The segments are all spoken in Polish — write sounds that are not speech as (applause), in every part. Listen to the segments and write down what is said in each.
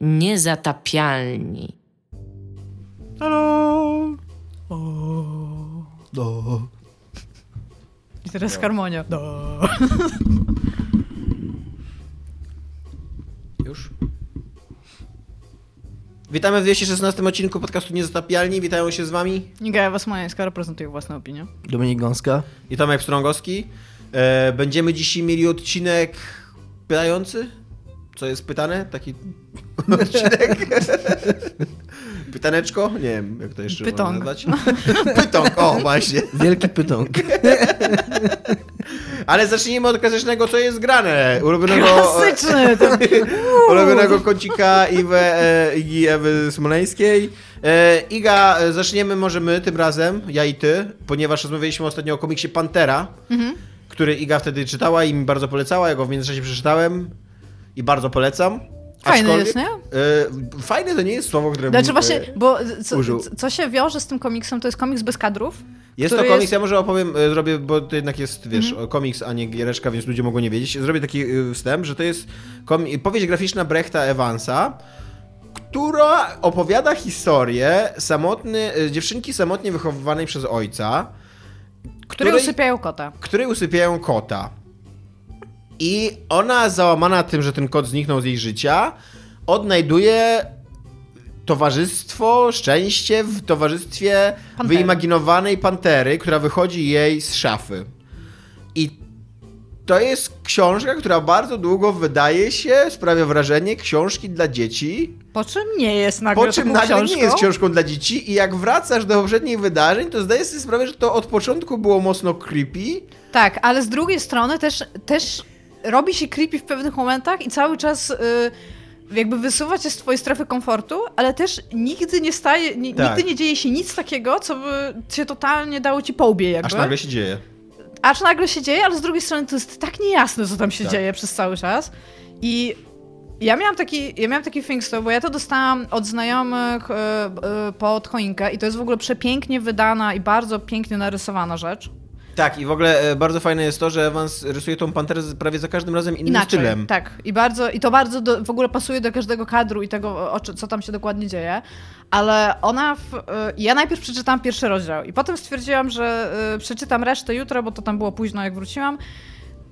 Niezatapialni. Halo! O, do. I teraz harmonia. Do. Już? Witamy w 216 odcinku podcastu Niezatapialni. Witają się z wami Niga Wasmańska reprezentuje własną opinię. Dominik Gąska. i Tomek Strągowski. E, będziemy dzisiaj mieli odcinek pytający? Co jest pytane? Taki (laughs) odcinek? (laughs) Pytaneczko? Nie wiem, jak to jeszcze Pytąg. można nazwać. (laughs) O właśnie. Wielki pytąg. Ale zacznijmy od klasycznego, co jest grane. Ulubionego, Klasyczny! To... ulubionego kącika Iwe, e, Igi Ewy Smoleńskiej. E, Iga, e, zaczniemy może my tym razem, ja i ty, ponieważ rozmawialiśmy ostatnio o komiksie Pantera, Mhm. który Iga wtedy czytała i mi bardzo polecała, ja go w międzyczasie przeczytałem i bardzo polecam. Fajny jest, nie? E, fajne to nie jest słowo, które Znaczy bym, właśnie, e, bo co, użył. co się wiąże z tym komiksem, to jest komiks bez kadrów. Jest to komiks, jest- ja może opowiem, e, zrobię, bo to jednak jest, wiesz, Mhm. komiks, a nie giereczka, więc ludzie mogą nie wiedzieć. Zrobię taki e, wstęp, że to jest powieść graficzna Brechta Evansa, która opowiada historię samotny, dziewczynki samotnie wychowywanej przez ojca, Które której, usypiają kota. której usypiają kota. I ona, załamana tym, że ten kot zniknął z jej życia, odnajduje towarzystwo, szczęście w towarzystwie Pantery. wyimaginowanej pantery, która wychodzi jej z szafy. I to jest książka, która bardzo długo wydaje się, sprawia wrażenie książki dla dzieci, Po czym nie jest nagle po czym nagle książką. nie jest książką dla dzieci i jak wracasz do poprzednich wydarzeń, to zdajesz sobie sprawę, że to od początku było mocno creepy, Tak, ale z drugiej strony też, też robi się creepy w pewnych momentach i cały czas y, jakby wysuwa cię z twojej strefy komfortu, ale też nigdy nie staje, Tak. nigdy nie dzieje się nic takiego, co by się totalnie dało ci po łbie jakby. aż nagle się dzieje. Aż nagle się dzieje, ale z drugiej strony to jest tak niejasne, co tam się Tak. dzieje przez cały czas. I ja miałam taki, ja miałam taki thing bo ja to dostałam od znajomych e, e, pod choinkę i to jest w ogóle przepięknie wydana i bardzo pięknie narysowana rzecz. Tak, i w ogóle e, bardzo fajne jest to, że Evans rysuje tą panterę prawie za każdym razem innym Inaczej, stylem. tak. I, bardzo, I to bardzo do, w ogóle pasuje do każdego kadru i tego, o, co tam się dokładnie dzieje. Ale ona. W, y, ja najpierw przeczytałam pierwszy rozdział i potem stwierdziłam, że y, przeczytam resztę jutro, bo to tam było późno, jak wróciłam.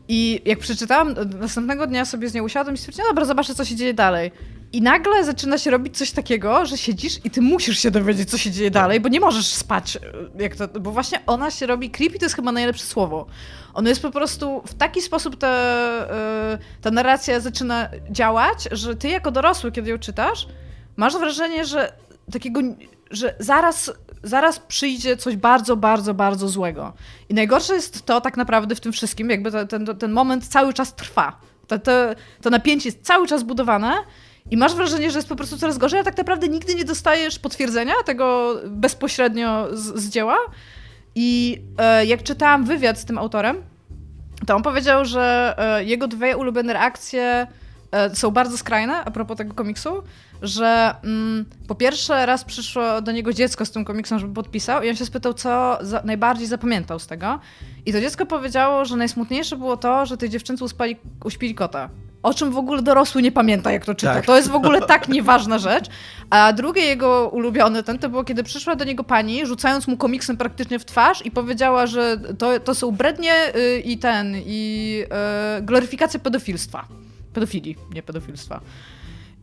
I jak przeczytałam, następnego dnia sobie z nią usiadłam i stwierdziłam, dobra, zobaczę, co się dzieje dalej. I nagle zaczyna się robić coś takiego, że siedzisz i ty musisz się dowiedzieć, co się dzieje dalej, bo nie możesz spać. y, Jak to, bo właśnie ona się robi. Creepy to jest chyba najlepsze słowo. Ono jest po prostu w taki sposób ta, y, ta narracja zaczyna działać, że ty jako dorosły, kiedy ją czytasz, masz wrażenie, że takiego, że zaraz, zaraz przyjdzie coś bardzo, bardzo, bardzo złego. I najgorsze jest to tak naprawdę w tym wszystkim, jakby ten, ten moment cały czas trwa. To, to, to napięcie jest cały czas budowane i masz wrażenie, że jest po prostu coraz gorzej, a tak naprawdę nigdy nie dostajesz potwierdzenia tego bezpośrednio z, z dzieła. I e, jak czytałam wywiad z tym autorem, to on powiedział, że e, jego dwie ulubione reakcje e, są bardzo skrajne a propos tego komiksu, że mm, po pierwsze raz przyszło do niego dziecko z tym komiksem, żeby podpisał i on się spytał, co za, najbardziej zapamiętał z tego. I to dziecko powiedziało, że najsmutniejsze było to, że tej dziewczynce uspali, uśpili kota. O czym w ogóle dorosły nie pamięta, jak to czyta. Tak. To jest w ogóle tak nieważna rzecz. A drugie jego ulubione ten to było, kiedy przyszła do niego pani, rzucając mu komiksem praktycznie w twarz i powiedziała, że to, to są brednie y, i ten, i y, gloryfikacja pedofilstwa. Pedofilii, nie pedofilstwa.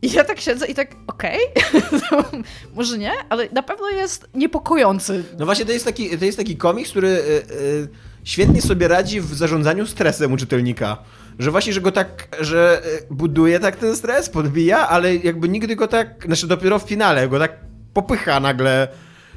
I ja tak siedzę i tak, okej, (laughs) może nie, ale na pewno jest niepokojący. No właśnie, to jest taki, to jest taki komiks, który y, y, świetnie sobie radzi w zarządzaniu stresem u czytelnika. Że właśnie, że go tak, że y, buduje tak ten stres, podbija, ale jakby nigdy go tak, znaczy dopiero w finale go tak popycha nagle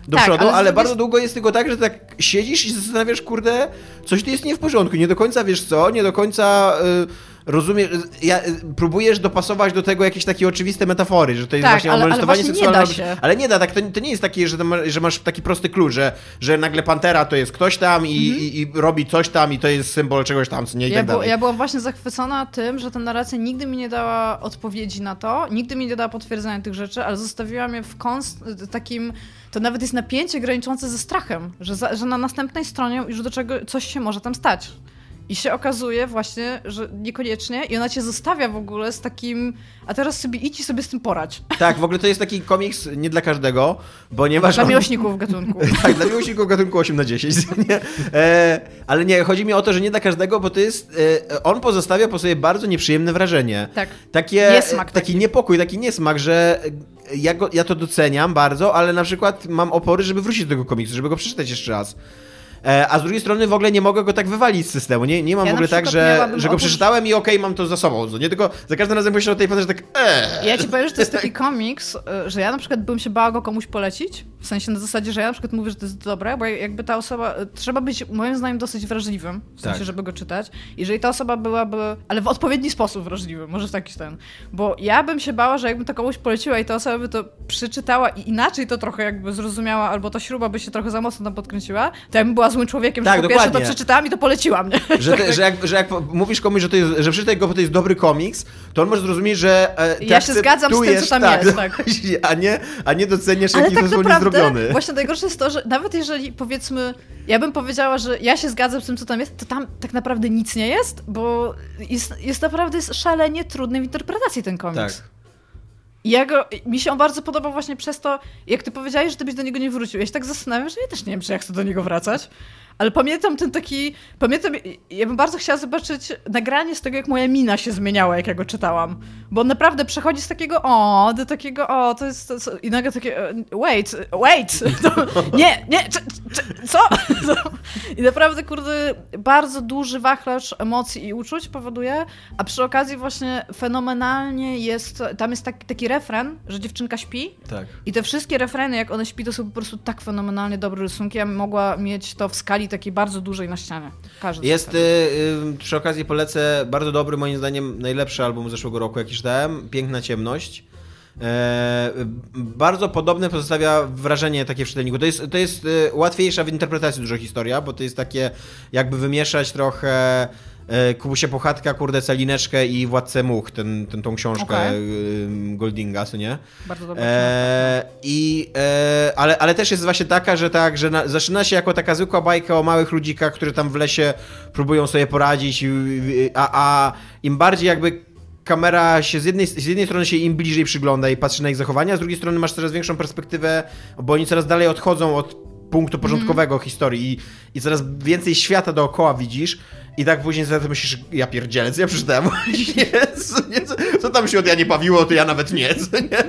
do Tak, przodu, ale ale, bardzo st- długo jest tylko tak, że tak siedzisz i zastanawiasz, kurde, coś tu jest nie w porządku, nie do końca wiesz co, nie do końca y, rozumiesz, ja, y, próbujesz dopasować do tego jakieś takie oczywiste metafory, że to jest Tak, właśnie ale- molestowanie nie seksualne. się. Ale nie da, tak, to, to nie jest takie, że, że masz taki prosty klucz, że, że nagle Pantera to jest ktoś tam i, i, i robi coś tam i to jest symbol czegoś tam, co nie i Mhm. Ja, tak bu- ja byłam właśnie zachwycona tym, że ta narracja nigdy mi nie dała odpowiedzi na to, nigdy mi nie dała potwierdzenia tych rzeczy, ale zostawiła mnie w konst- takim. To nawet jest napięcie graniczące ze strachem, że, za, że na następnej stronie już do czego coś się może tam stać. I się okazuje właśnie, że niekoniecznie i ona cię zostawia w ogóle z takim, a teraz sobie idź i sobie z tym porać. Tak, w ogóle to jest taki komiks nie dla każdego, ponieważ Dla on... miłośników gatunku. (laughs) tak, dla miłośników gatunku 8 na 10. (laughs) Nie? E, ale nie, chodzi mi o to, że nie dla każdego, bo to jest. E, on pozostawia po sobie bardzo nieprzyjemne wrażenie. Tak. Takie, Niesmak taki, taki. niepokój, taki niesmak, że ja, go, ja to doceniam bardzo, ale na przykład mam opory, żeby wrócić do tego komiksu, żeby go przeczytać jeszcze raz. E, a z drugiej strony w ogóle nie mogę go tak wywalić z systemu. Nie, nie mam Ja w ogóle tak, że, że go przeczytałem i okej, mam to za sobą. Nie tylko za każdym razem myślę o tej że tak eee. Ja ci powiem, że to jest taki komiks, y, że ja na przykład bym się bała go komuś polecić, w sensie na zasadzie, że ja na przykład mówię, że to jest dobre, bo jakby ta osoba, trzeba być moim zdaniem dosyć wrażliwym, w sensie, Tak. żeby go czytać. Jeżeli ta osoba byłaby, ale w odpowiedni sposób wrażliwym, może w taki ten, bo ja bym się bała, że jakbym to komuś poleciła i ta osoba by to przeczytała i inaczej to trochę jakby zrozumiała, albo ta śruba by się trochę za mocno tam podkręciła, to ja bym była złym człowiekiem, Tak, że po pierwsze to przeczytałam i to poleciłam, nie? (laughs) Że, ty, że, jak, że jak mówisz komuś, że, to jest, że przeczytaj go, bo to jest dobry komiks, to on może zrozumieć, że e, Ja się zgadzam z tym, co tam tak, jest, tak. (laughs) A nie, a nie doceniasz, Ale jaki tak naprawdę, zrobiony. właśnie najgorsze jest to, że nawet jeżeli powiedzmy, ja bym powiedziała, że ja się zgadzam z tym, co tam jest, to tam tak naprawdę nic nie jest, bo jest, jest naprawdę jest szalenie trudny w interpretacji ten komiks. Tak. I ja go, mi się on bardzo podobał właśnie przez to, jak ty powiedziałeś, że ty byś do niego nie wrócił. Ja się tak zastanawiam, że ja też nie wiem, czy ja chcę do niego wracać. Ale pamiętam ten taki, pamiętam, ja bym bardzo chciała zobaczyć nagranie z tego, jak moja mina się zmieniała, jak ja go czytałam. Bo on naprawdę przechodzi z takiego o, do takiego o, to jest, to, i nagle takie e, wait, wait, to, nie, nie, czy, czy, co? I naprawdę, kurde, bardzo duży wachlarz emocji i uczuć powoduje, a przy okazji właśnie fenomenalnie jest, tam jest taki, taki refren, że dziewczynka śpi Tak. i te wszystkie refreny, jak one śpi, to są po prostu tak fenomenalnie dobre rysunki. Ja mogła mieć to w skali takiej bardzo dużej na ścianie. Każdy Jest, y, y, przy okazji polecę, bardzo dobry, moim zdaniem, najlepszy album zeszłego roku, jaki czytałem, Piękna Ciemność. E, bardzo podobne pozostawia wrażenie takie w czytelniku. To jest, to jest y, łatwiejsza w interpretacji dużo historia, bo to jest takie jakby wymieszać trochę e, Kubusia Puchatka, kurde Celineczkę i Władcę Much, ten, ten, tą książkę Okej. y, Goldinga, co nie? Bardzo dobre. E, i, e, ale, ale też jest właśnie taka, że tak, że na, zaczyna się jako taka zwykła bajka o małych ludzikach, które tam w lesie próbują sobie poradzić, a, a im bardziej jakby kamera się z jednej, z jednej strony się im bliżej przygląda i patrzy na ich zachowania, z drugiej strony masz coraz większą perspektywę, bo oni coraz dalej odchodzą od punktu początkowego historii i, i coraz więcej świata dookoła widzisz i tak później sobie myślisz, ja pierdzielę, co ja przeczytałem? (laughs) Jezu, nie, co, co tam się od Janie Pawiło, to ja nawet nie, co nie?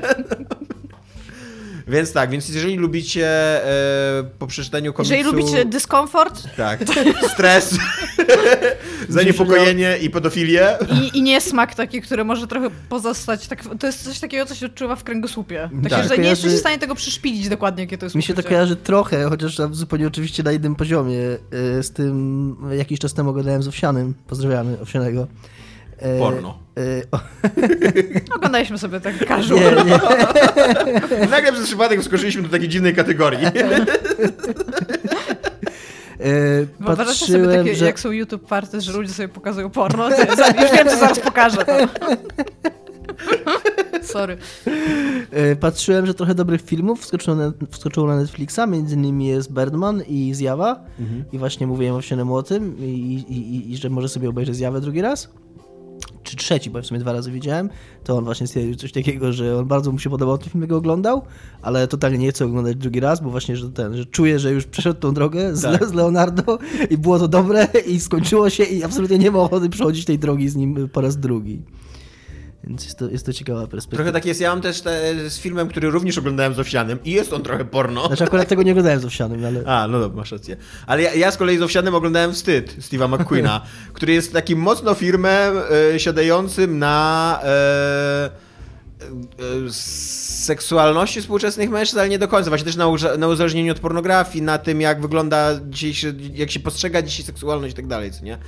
Więc tak, więc jeżeli lubicie e, po przeczytaniu komiksu... Jeżeli lubicie dyskomfort Tak, (laughs) stres, (laughs) zaniepokojenie i pedofilię. i, i niesmak taki, który może trochę pozostać, tak, to jest coś takiego, co się odczuwa w kręgosłupie. Takie, Tak. że nie jesteś w stanie tego przyszpilić dokładnie, jakie to jest Mi się to kojarzy trochę, chociaż tam zupełnie oczywiście na innym poziomie y, z tym jakiś czas temu oglądałem z Owsianym. Pozdrawiamy Owsianego. Porno. e, (laughs) Oglądaliśmy sobie tak każą. nie, nie. (laughs) Nagle przez przypadek skoczyliśmy do takiej dziwnej kategorii. E, Wyobrażacie sobie patrzyłem, takie, że... jak są YouTube party, że ludzie sobie pokazują porno? To Już wiem, co zaraz pokażę. To. (laughs) Sorry. E, Patrzyłem, że trochę dobrych filmów wskoczyło na, wskoczyło na Netflixa, między innymi jest Birdman i Zjawa. I właśnie mówiłem o tym i, i, i, i że może sobie obejrzeć Zjawę drugi raz. Czy trzeci, bo w sumie dwa razy widziałem, to on właśnie stwierdził coś takiego, że on bardzo mu się podobał ten film, go oglądał, ale totalnie nie chce oglądać drugi raz, bo właśnie, że ten, że czuje, że już przeszedł tą drogę z, Tak. z Leonardo i było to dobre i skończyło się i absolutnie nie ma ochoty przechodzić tej drogi z nim po raz drugi. Więc jest to, jest to ciekawa perspektywa. Trochę tak jest, ja mam też te, z filmem, który również oglądałem z Owsianym i jest on trochę porno. Znaczy akurat tego nie oglądałem z Owsianym, ale... A, no dobra, masz rację. Ale ja, ja z kolei z Owsianym oglądałem Wstyd Steve'a McQueena, (laughs) który jest takim mocno filmem e, siadającym na e, seksualności współczesnych mężczyzn, ale nie do końca. Właśnie też na, na uzależnieniu od pornografii, na tym, jak wygląda dzisiejszy, jak się postrzega dzisiaj seksualność i tak dalej, co nie?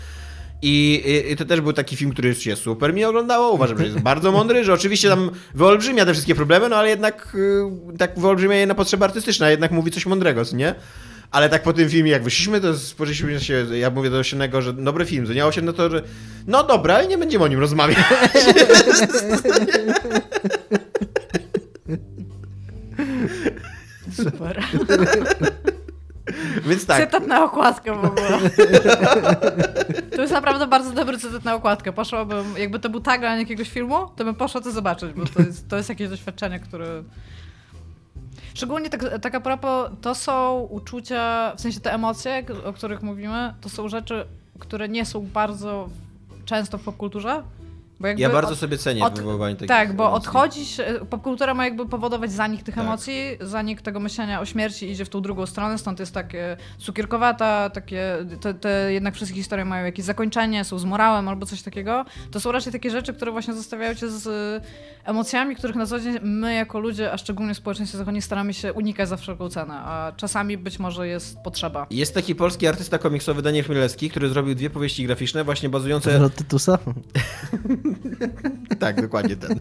I, i, I to też był taki film, który się super mi oglądało. Uważam, że jest bardzo mądry, że oczywiście tam wyolbrzymia te wszystkie problemy, no ale jednak y, tak wyolbrzymia je na potrzeby artystyczne, a jednak mówi coś mądrego, co nie? Ale tak po tym filmie, jak wyszliśmy, to spojrzeliśmy się, ja mówię do Osiennego, że dobry film, nie Osien, no to, że no dobra, ale nie będziemy o nim rozmawiać. Super. (laughs) Więc tak, Cytat na okładkę w ogóle. To jest naprawdę bardzo dobry cytat na okładkę. Poszłabym, jakby to był tagline jakiegoś filmu, to bym poszła to zobaczyć, bo to jest, to jest jakieś doświadczenie, które... Szczególnie tak, tak a propos, to są uczucia, w sensie te emocje, o których mówimy, to są rzeczy, które nie są bardzo często w popkulturze. Bo jakby Ja bardzo od- sobie cenię od- wywoływanie takich Tak, bo emocji. odchodzić, e, popkultura ma jakby powodować zanik tych Tak. emocji, zanik tego myślenia o śmierci idzie w tą drugą stronę, stąd jest takie cukierkowata, takie, te, te jednak wszystkie historie mają jakieś zakończenie, są z morałem albo coś takiego. To są raczej takie rzeczy, które właśnie zostawiają cię z e, emocjami, których na co dzień my jako ludzie, a szczególnie w społeczeństwie zachodnim staramy się unikać za wszelką cenę, a czasami być może jest potrzeba. Jest taki polski artysta komiksowy Daniel Chmielewski, który zrobił dwie powieści graficzne właśnie bazujące... Zwrot Tytusa? (laughs) (laughs) tak, dokładnie ten. (laughs)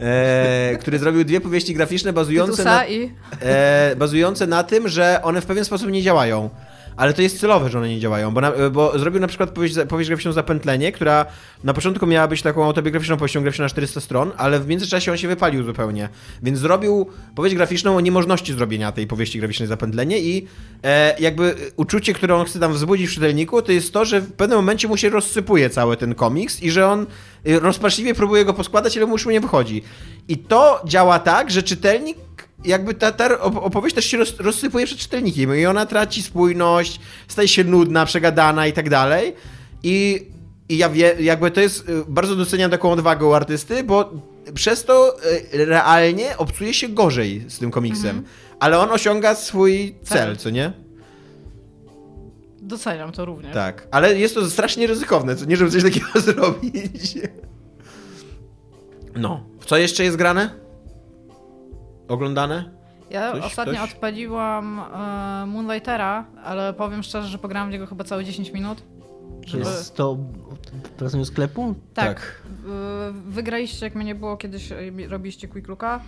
e, który zrobił dwie powieści graficzne bazujące Tytusa na, i... e, bazujące na tym, że one w pewien sposób nie działają. Ale to jest celowe, że one nie działają, bo, na, bo zrobił na przykład powieść, powieść graficzną Zapętlenie, która na początku miała być taką autobiograficzną powieścią graficzną na 400 stron, ale w międzyczasie on się wypalił zupełnie. Więc zrobił powieść graficzną o niemożności zrobienia tej powieści graficznej Zapętlenie i e, jakby uczucie, które on chce tam wzbudzić w czytelniku, to jest to, że w pewnym momencie mu się rozsypuje cały ten komiks i że on y, rozpaczliwie próbuje go poskładać, ale mu już nie wychodzi. I to działa tak, że czytelnik jakby ta, ta op- opowieść też się roz, rozsypuje przed czytelnikiem i ona traci spójność, staje się nudna, przegadana i tak dalej. I, i ja wie, jakby to jest, y, bardzo doceniam taką odwagę u artysty, bo przez to y, realnie obcuje się gorzej z tym komiksem. Ale on osiąga swój cel, co nie? Doceniam to również. Tak. Ale jest to strasznie ryzykowne, co nie, żeby coś takiego (laughs) zrobić. No. Co jeszcze jest grane? Oglądane? Ja Coś, ostatnio ktoś? odpaliłam e, Moonlightera, ale powiem szczerze, że pograłam w niego chyba całe 10 minut. Czy Żeby... jest to wracaniu sklepu? Tak. Tak. Y, Wygraliście, jak mnie nie było, kiedyś y, robiliście Quick Looka.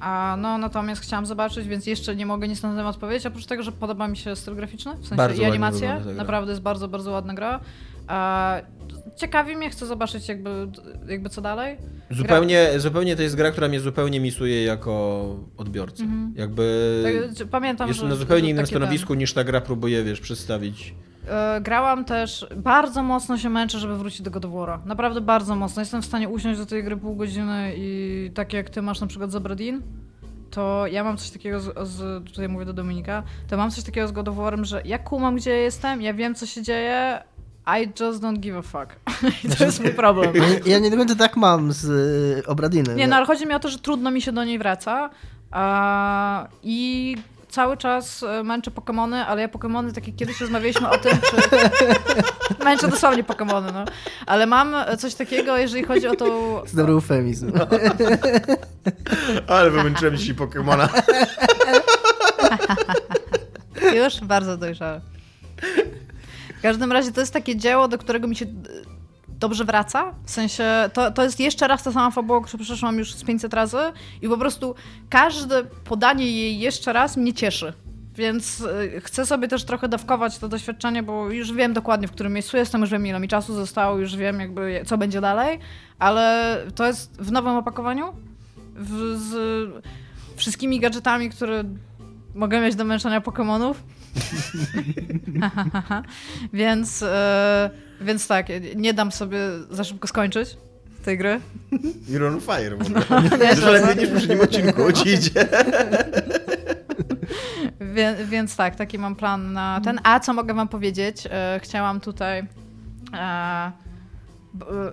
A no natomiast chciałam zobaczyć, więc jeszcze nie mogę nic na ten temat powiedzieć, oprócz tego, że podoba mi się styl graficzny, w sensie Bardzo i gra. Naprawdę jest bardzo, bardzo ładna gra. A, ciekawi mnie, chcę zobaczyć jakby, jakby co dalej. Zupełnie, zupełnie to jest gra, która mnie zupełnie misuje jako odbiorcę. Jakby Tak, pamiętam, jest że, na zupełnie innym takie ten- stanowisku niż ta gra próbuje, wiesz, przedstawić. E, Grałam też, bardzo mocno się męczę, żeby wrócić do God of War'a. Naprawdę bardzo mocno. Jestem w stanie usiąść do tej gry pół godziny i tak jak ty masz na przykład z Aberdeen, to ja mam coś takiego z, z tutaj mówię do Dominika, to mam coś takiego z God of War'em, że ja kumam gdzie jestem, ja wiem co się dzieje, I just don't give a fuck. (laughs) I to jest mój problem. Ja, nie do końca tak mam z y, Obradiny. Nie, no ale chodzi mi o to, że trudno mi się do niej wraca a, i cały czas e, męczę Pokemony, ale ja Pokemony, tak jak kiedyś rozmawialiśmy o tym, czy... (laughs) męczę dosłownie Pokemony, no. Ale mam coś takiego, jeżeli chodzi o tą... To jest dobry eufemizm. (laughs) Ale wymęczyłem dzisiaj Pokemona. Już? Bardzo dojrzałe. W każdym razie to jest takie dzieło, do którego mi się e, dobrze wraca. W sensie, to, to jest jeszcze raz ta sama fabuła, którą przeszłam już z 500 razy i po prostu każde podanie jej jeszcze raz mnie cieszy. Więc y, chcę sobie też trochę dawkować to doświadczenie, bo już wiem dokładnie, w którym miejscu jestem, już wiem, ile mi czasu zostało, już wiem, jakby, co będzie dalej, ale to jest w nowym opakowaniu, w, z wszystkimi gadżetami, które mogę mieć do męczenia Pokémonów. (laughs) więc, e, więc tak, nie dam sobie za szybko skończyć tej gry. You're on fire. No, Dużo lepiej niż w poprzednim odcinku ci idzie. (laughs) Wie, więc tak, taki mam plan na ten. A co mogę wam powiedzieć? E, chciałam tutaj e, b, e,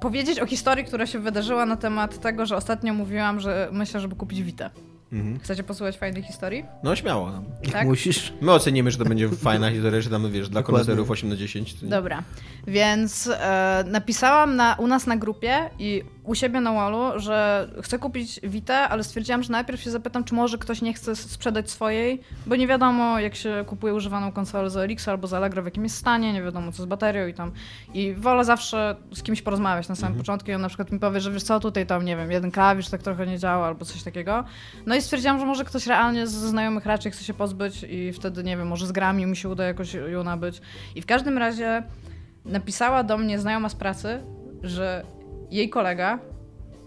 powiedzieć o historii, która się wydarzyła na temat tego, że ostatnio mówiłam, że myślę, żeby kupić Witę. Mhm. Chcecie posłuchać fajnej historii? No śmiało. Tak? (laughs) Musisz. My ocenimy, że to będzie fajna (laughs) historia, że tam, wiesz, dla koneserów 8 na 10. to nie- Dobra, więc e, napisałam na, u nas na grupie i u siebie na wallu, że chcę kupić Vita, ale stwierdziłam, że najpierw się zapytam, czy może ktoś nie chce sprzedać swojej, bo nie wiadomo, jak się kupuje używaną konsolę za Elixir albo za Allegro, w jakim jest stanie, nie wiadomo, co z baterią i tam. I wolę zawsze z kimś porozmawiać na samym początku i on na przykład mi powie, że wiesz co, tutaj tam, nie wiem, jeden klawisz tak trochę nie działa albo coś takiego. No i stwierdziłam, że może ktoś realnie ze znajomych raczej chce się pozbyć i wtedy, nie wiem, może z grami mi się uda jakoś ją nabyć. I w każdym razie napisała do mnie znajoma z pracy, że jej kolega,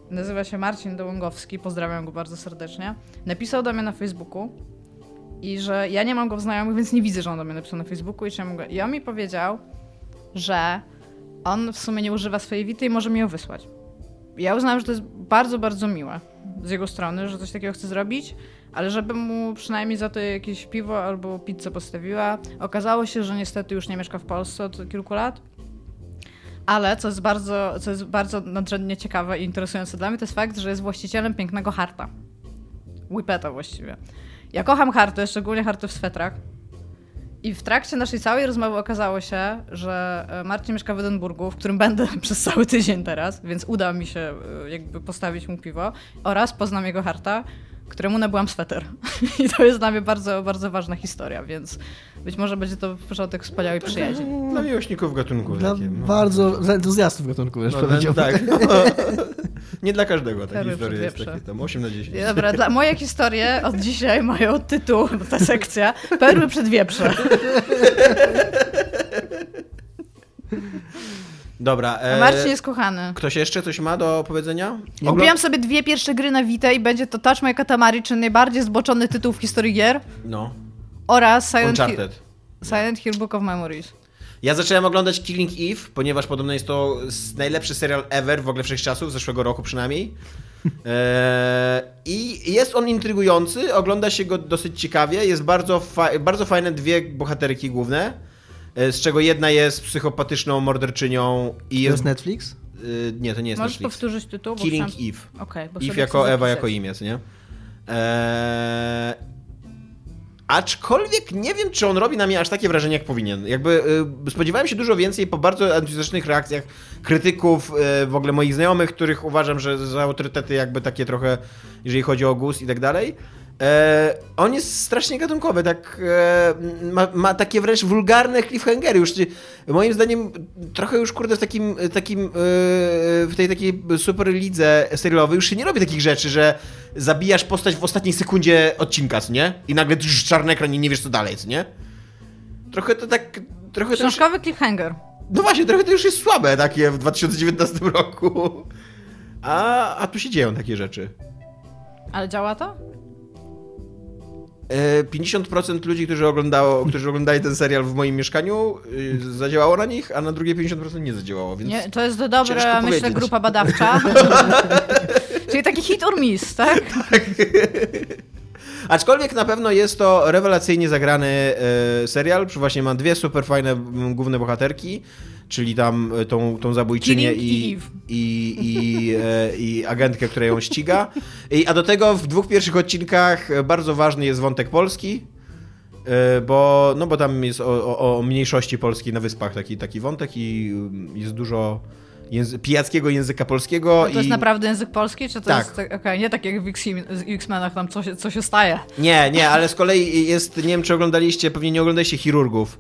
nazywa się Marcin Dołągowski, pozdrawiam go bardzo serdecznie, napisał do mnie na Facebooku i że ja nie mam go w znajomych, więc nie widzę, że on do mnie napisał na Facebooku i, go... I on mi powiedział, że on w sumie nie używa swojej wity i może mi ją wysłać. Ja uznałam, że to jest bardzo, bardzo miłe z jego strony, że coś takiego chce zrobić, ale żebym mu przynajmniej za to jakieś piwo albo pizzę postawiła. Okazało się, że niestety już nie mieszka w Polsce od kilku lat. Ale co jest bardzo, co jest bardzo nadrzędnie ciekawe i interesujące dla mnie, to jest fakt, że jest właścicielem pięknego harta. Whippeta właściwie. Ja kocham harty, szczególnie harty w swetrach. I w trakcie naszej całej rozmowy okazało się, że e, Marcin mieszka w Edynburgu, w którym będę (laughs) przez cały tydzień teraz, więc uda mi się e, jakby postawić mu piwo oraz poznam jego harta, któremu nabyłam sweter. (laughs) I to jest dla mnie bardzo, bardzo ważna historia, więc być może będzie to początek wspaniałej przyjaźni. Dla miłośników gatunków. Dla takie, no. bardzo dla entuzjastów gatunku, już No, powiedział. tak. (laughs) (laughs) Nie dla każdego ta historia jest takie tam 8 na 10. Dobra, dla, moje historie od dzisiaj mają tytuł, ta sekcja, Perły przed wieprze. Dobra. E, Marcin jest kochany. Ktoś jeszcze coś ma do powiedzenia? Kupiłam sobie dwie pierwsze gry na Vita i będzie to Touch My Katamari, czyli najbardziej zboczony tytuł w historii gier No. oraz Silent Hill, Uncharted. Silent Hill Book of Memories. Ja zacząłem oglądać Killing Eve, ponieważ podobno jest to najlepszy serial ever w ogóle wszechczasów, zeszłego roku przynajmniej. Eee, (laughs) I jest on intrygujący, ogląda się go dosyć ciekawie, jest bardzo, fa bardzo fajne dwie bohaterki główne, e, z czego jedna jest psychopatyczną morderczynią i To jest... jest Netflix? y, nie, to nie jest Możesz Netflix. powtórzyć tytuł? Bo Killing myślałam- Eve. Okej, bo Eve jako Ewa, jako imię, nie? Eee, aczkolwiek nie wiem, czy on robi na mnie aż takie wrażenie, jak powinien. Jakby y, spodziewałem się dużo więcej po bardzo entuzjastycznych reakcjach krytyków, y, w ogóle moich znajomych, których uważam, że za autorytety jakby takie trochę, jeżeli chodzi o gust i tak dalej. E, on jest strasznie gatunkowy, tak e, ma, ma takie wręcz wulgarne cliffhangery. Już moim zdaniem trochę już kurde w takim, takim e, w tej takiej super lidze serialowej już się nie robi takich rzeczy, że zabijasz postać w ostatniej sekundzie odcinka, co nie? I nagle już czarny ekran i nie wiesz co dalej, co nie? Trochę to tak, trochę to już, Książkowy cliffhanger. no właśnie, trochę to już jest słabe takie w 2019 roku. A, a tu się dzieją takie rzeczy. Ale działa to? E, 50% ludzi, którzy, oglądało, którzy oglądali ten serial w moim mieszkaniu, y, zadziałało na nich, a na drugie 50% nie zadziałało, więc Nie, to jest dobra, myślę, powiedzieć. grupa badawcza. (laughs) Czyli taki hit or miss, (laughs) tak? Aczkolwiek na pewno jest to rewelacyjnie zagrany e, serial, właśnie ma dwie super fajne główne bohaterki, czyli tam e, tą, tą zabójczynię i, i, i, e, i agentkę, która ją ściga. I, a do tego w dwóch pierwszych odcinkach e, bardzo ważny jest wątek polski, bo, no bo tam jest o, o, mniejszości polskiej na wyspach taki, taki wątek i mm, jest dużo języ- pijackiego języka polskiego. A to jest i... naprawdę język polski, czy to Tak. jest... tak- Okej, nie tak jak w X-Menach tam co się, co się staje. Nie, nie, ale z kolei jest, nie wiem czy oglądaliście, pewnie nie oglądaliście Chirurgów.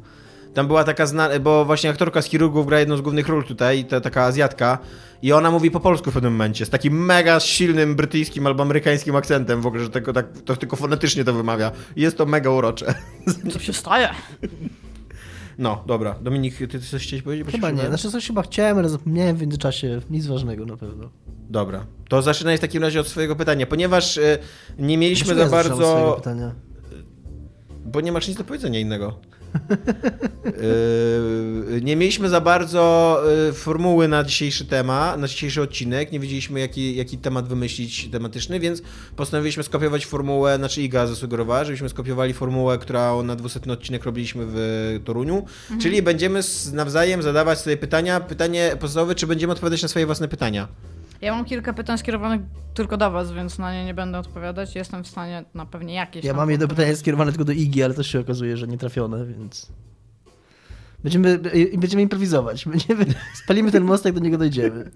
Tam była taka znana, bo właśnie aktorka z Chirurgów gra jedną z głównych ról tutaj, ta, taka Azjatka i ona mówi po polsku w pewnym momencie, z takim mega silnym brytyjskim albo amerykańskim akcentem w ogóle, że tylko, tak, to tylko fonetycznie to wymawia. I Jest to mega urocze. (laughs) Co się staje? No, dobra. Dominik, ty coś chciałeś powiedzieć? Bo Chyba nie. Znaczy coś chyba chciałem, ale zapomniałem w międzyczasie. Nic ważnego na pewno. Dobra. To zaczynaj w takim razie od swojego pytania, ponieważ y, nie mieliśmy Dlaczego za ja bardzo... pytania? Bo nie masz nic do powiedzenia innego. (laughs) Yy, nie mieliśmy za bardzo yy, formuły na dzisiejszy temat, na dzisiejszy odcinek. Nie wiedzieliśmy, jaki, jaki temat wymyślić tematyczny, więc postanowiliśmy skopiować formułę, znaczy Iga zasugerowała, żebyśmy skopiowali formułę, którą na 200 odcinek robiliśmy w Toruniu. Czyli będziemy nawzajem zadawać sobie pytania. Pytanie podstawowe, czy będziemy odpowiadać na swoje własne pytania. Ja mam kilka pytań skierowanych tylko do was, więc na nie nie będę odpowiadać. Jestem w stanie na pewnie jakieś Ja mam jedno pytanie skierowane tylko do Igi, ale to się okazuje, że nie trafione, więc... Będziemy, będziemy improwizować. Będziemy, spalimy ten most, jak do niego dojdziemy.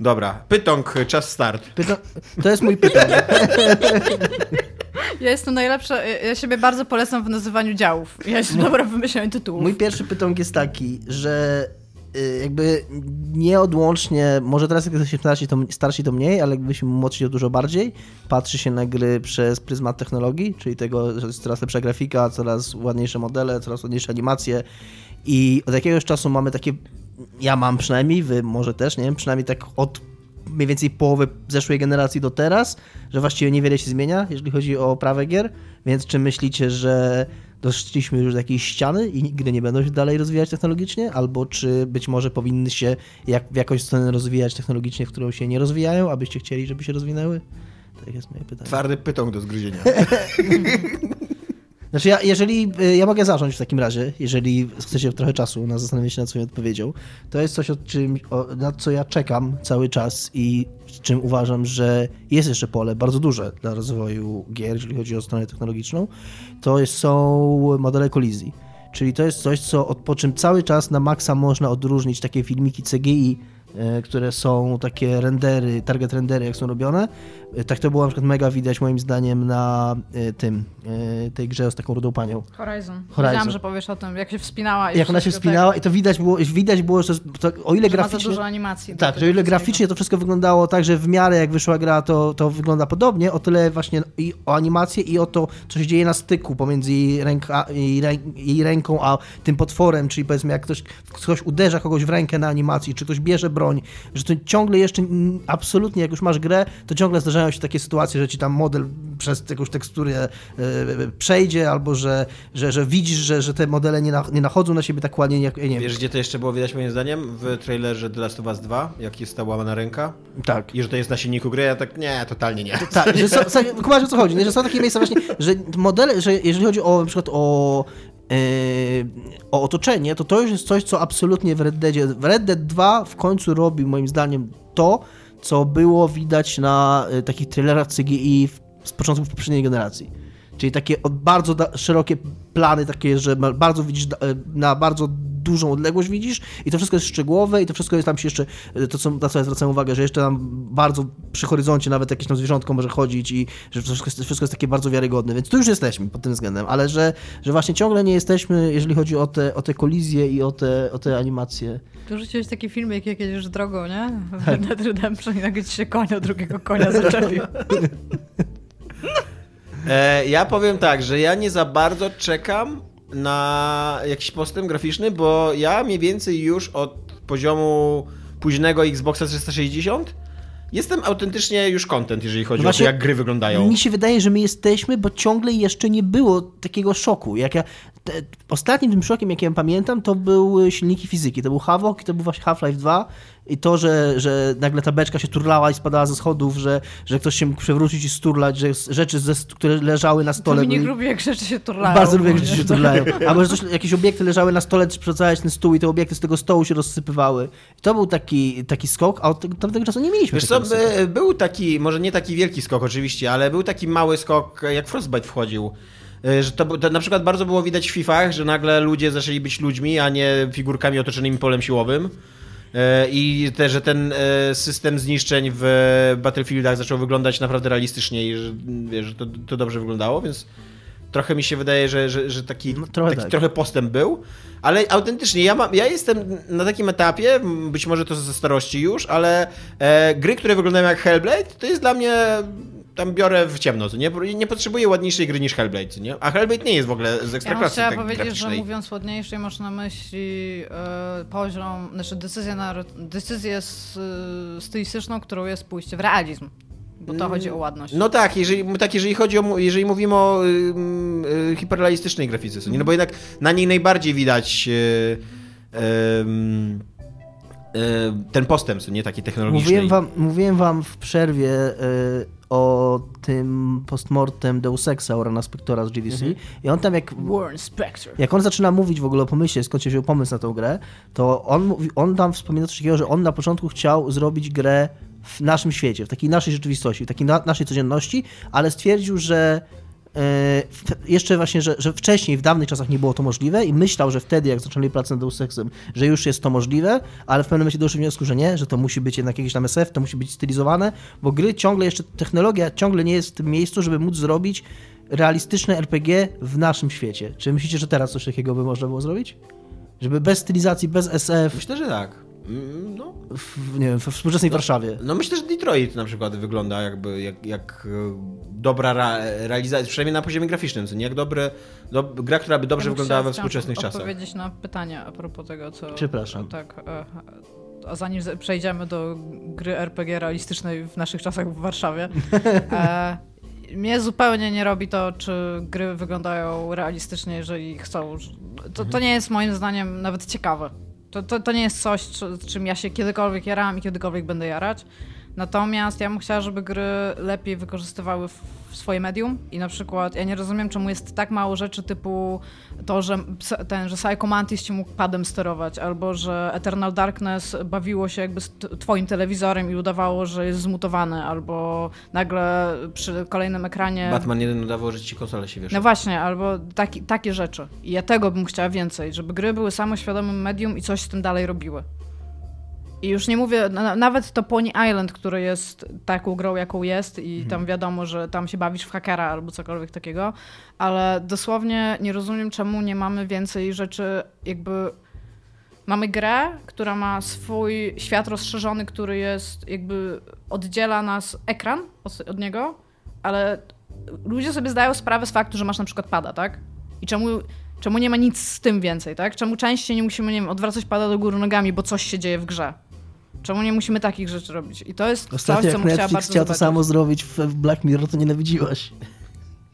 Dobra, pytąg, czas start. Pyta, to jest mój pytanie. Ja jestem najlepsza, ja- siebie bardzo polecam w nazywaniu działów. Ja jestem dobra w wymyślaniu tytułów. Mój pierwszy pytąg jest taki, że jakby nieodłącznie, może teraz jak jesteśmy starsi to, starsi to mniej, ale jakbyśmy młodsi to dużo bardziej, patrzy się na gry przez pryzmat technologii, czyli tego, że jest coraz lepsza grafika, coraz ładniejsze modele, coraz ładniejsze animacje. I od jakiegoś czasu mamy takie, ja mam przynajmniej, wy może też, nie wiem, przynajmniej tak od mniej więcej połowy zeszłej generacji do teraz, że właściwie niewiele się zmienia, jeżeli chodzi o prawe gier, więc czy myślicie, że doszliśmy już do jakiejś ściany i gry nie będą się dalej rozwijać technologicznie, albo czy być może powinny się jak, w jakąś stronę rozwijać technologicznie, w którą się nie rozwijają, abyście chcieli, żeby się rozwinęły? Tak jest moje pytanie. Twardy pytąg do zgryzienia. (laughs) Znaczy, ja, jeżeli y, ja mogę zacząć w takim razie, jeżeli chcecie trochę czasu na zastanowienie się nad swoją odpowiedzią, to jest coś, o czym, o, na co ja czekam cały czas i czym uważam, że jest jeszcze pole bardzo duże dla rozwoju gier, jeżeli chodzi o stronę technologiczną, to są modele kolizji. Czyli to jest coś, co, po czym cały czas na maksa można odróżnić takie filmiki CGI, e, które są takie rendery, target rendery, jak są robione. E, Tak to było na przykład mega widać moim zdaniem na e, tym, e, tej grze z taką rudą panią. Horizon. Horizon. Wiedziałam, że powiesz o tym, jak się wspinała. i Jak ona się wszystko wspinała i to widać było, widać było, że to, o ile Tak, że ma za graficznie... dużo animacji. Tak, że o ile graficznie to wszystko wyglądało tak, że w miarę jak wyszła gra, to, to wygląda podobnie, o tyle właśnie i o animację i o to, co się dzieje na styku pomiędzy jej, ręka, jej, rę, jej ręką a tym potworem, czyli powiedzmy jak ktoś, ktoś uderza kogoś w rękę na animacji, czy ktoś bierze broń, że to ciągle jeszcze absolutnie, jak już masz grę, to ciągle zdarzają się takie sytuacje, że ci tam model przez jakąś teksturę e, przejdzie, albo że, że, że widzisz, że, że te modele nie, na, nie nachodzą na siebie tak ładnie, jak, ja nie wiem. Wiesz, gdzie to jeszcze było widać moim zdaniem? W trailerze The Last of Us 2, jak jest ta łamana ręka. Tak. I że to jest na silniku gry, ja tak, nie, totalnie nie. Tak, że są, (laughs) kumasz o co chodzi, nie? że są takie miejsca właśnie, że modele, że jeżeli chodzi o na przykład o, e, o otoczenie, to to już jest coś, co absolutnie w Red Deadzie, w Red Dead 2 w końcu robi moim zdaniem to, co było widać na e, takich trailerach CGI z początku poprzedniej generacji. Czyli takie bardzo szerokie plany, takie, że bardzo widzisz na bardzo dużą odległość widziś i to wszystko jest szczegółowe i to wszystko jest tam się jeszcze, e, to co, na co ja zwracam uwagę, że jeszcze tam bardzo przy horyzoncie nawet jakieś tam zwierzątko może chodzić i że wszystko jest, wszystko jest takie bardzo wiarygodne, więc tu już jesteśmy pod tym względem, ale że, że właśnie ciągle nie jesteśmy, jeżeli chodzi o te, o te kolizje i o te, o te animacje. Tu rzuciłeś taki filmik, jak jedziesz drogą, nie? Tak. Red Redemption i nagle ci się od drugiego konia zaczepił. (laughs) E, ja powiem tak, że ja nie za bardzo czekam na jakiś postęp graficzny, bo ja mniej więcej już od poziomu późnego Xboxa 360 jestem autentycznie już content, jeżeli chodzi Właśnie o to, jak gry wyglądają. Mi się wydaje, że my jesteśmy, bo ciągle jeszcze nie było takiego szoku. Jak ja, te, ostatnim tym szokiem, jaki ja pamiętam, to były silniki fizyki. To był Havok i to był właśnie Half-Life 2 i to, że, że nagle ta beczka się turlała i spadała ze schodów, że, że ktoś się mógł przewrócić i sturlać, że rzeczy, ze, które leżały na To stole mi nie były- lubi, jak rzeczy się turlają. Bardzo lubię, jak rzeczy się (laughs) turlają. Albo że coś, jakieś obiekty leżały na stole, czy przewracałeś ten stół i te obiekty z tego stołu się rozsypywały. To był taki, taki skok, a od tego, tamtego czasu nie mieliśmy Wiesz co, by, był taki, może nie taki wielki skok oczywiście, ale był taki mały skok, jak Frostbite wchodził. Y, Że to, to na przykład bardzo było widać w FIFAch, że nagle ludzie zaczęli być ludźmi, a nie figurkami otoczonymi polem siłowym. Y, I te, że ten y, system zniszczeń w Battlefieldach zaczął wyglądać naprawdę realistycznie i że, wiesz, że to, to dobrze wyglądało, więc trochę mi się wydaje, że, że, że taki, No, trochę taki tak. trochę postęp był, ale autentycznie ja, mam, ja jestem na takim etapie, być może to ze starości już, ale e, gry, które wyglądają jak Hellblade, to jest dla mnie tam biorę w ciemno, co nie? Nie potrzebuję ładniejszej gry niż Hellblade, co nie? A Hellblade nie jest w ogóle z Ja ekstraklasy chciała tak powiedzieć, że graficznej. mówiąc ładniejszej masz na myśli e, poziom, znaczy decyzję, na, decyzję s, e, stylistyczną, którą jest pójście w realizm. Bo to chodzi o ładność. No tak, jeżeli, tak, jeżeli chodzi o, jeżeli mówimy o ym, y, hiperrealistycznej grafice, nie? No bo jednak na niej najbardziej widać y, ym, y, ten postęp, nie? Taki technologiczny. Mówiłem wam, mówiłem wam w przerwie y, o tym postmortem Deus Exa Orana Spectora z GDC Mhm. i on tam jak Warren Spector. jak on zaczyna mówić w ogóle o pomyśle, skąd się wziął pomysł na tą grę, to on, mówi, on tam wspomina coś takiego, że on na początku chciał zrobić grę w naszym świecie, w takiej naszej rzeczywistości, w takiej na, naszej codzienności, ale stwierdził, że jeszcze właśnie, że, że wcześniej, w dawnych czasach nie było to możliwe i myślał, że wtedy, jak zaczęli pracę nad Deus że już jest to możliwe, ale w pewnym momencie doszedł do wniosku, że nie, że to musi być jednak jakiś tam SF, to musi być stylizowane, bo gry ciągle jeszcze, technologia ciągle nie jest w tym miejscu, żeby móc zrobić realistyczne RPG w naszym świecie. Czy myślicie, że teraz coś takiego by można było zrobić? Żeby bez stylizacji, bez SF, Myślę, że tak. Mm, No, w, nie wiem, we współczesnej Warszawie. no myślę, że Detroit na przykład wygląda jakby jak, jak e, dobra ra, realizacja, przynajmniej na poziomie graficznym, co nie? Jak dobre, do, gra, która by dobrze Ja wyglądała we współczesnych czasach. odpowiedzieć na pytanie a propos tego, co... Przepraszam. Tak, e, a zanim przejdziemy do gry RPG realistycznej w naszych czasach w Warszawie, (laughs) e, mnie zupełnie nie robi to, czy gry wyglądają realistycznie, jeżeli chcą. To, to nie jest moim zdaniem nawet ciekawe. To, to, to nie jest coś, czym ja się kiedykolwiek jarałam i kiedykolwiek będę jarać. Natomiast ja bym chciała, żeby gry lepiej wykorzystywały swoje medium i na przykład ja nie rozumiem, czemu jest tak mało rzeczy typu to, że ten, że Psycho Mantis ci mógł padem sterować, albo że Eternal Darkness bawiło się jakby z twoim telewizorem i udawało, że jest zmutowany, albo nagle przy kolejnym ekranie... Batman jeden udawał, że ci konsola się wiesza. No właśnie, albo taki, takie rzeczy. I ja tego bym chciała więcej, żeby gry były samoświadomym medium i coś z tym dalej robiły. I już nie mówię, na, nawet to Pony Island, który jest taką grą, jaką jest i mhm. tam wiadomo, że tam się bawisz w hakera albo cokolwiek takiego, ale dosłownie nie rozumiem, czemu nie mamy więcej rzeczy jakby... Mamy grę, która ma swój świat rozszerzony, który jest jakby oddziela nas ekran od, od niego, ale ludzie sobie zdają sprawę z faktu, że masz na przykład pada, tak? I czemu Czemu nie ma nic z tym więcej, tak? Czemu częściej nie musimy, nie wiem, odwracać pada do góry nogami, bo coś się dzieje w grze? Czemu nie musimy takich rzeczy robić? I to jest Ostatnio coś, co bym chciała bardzo chciał to samo zrobić w Black Mirror, to nienawidziłaś.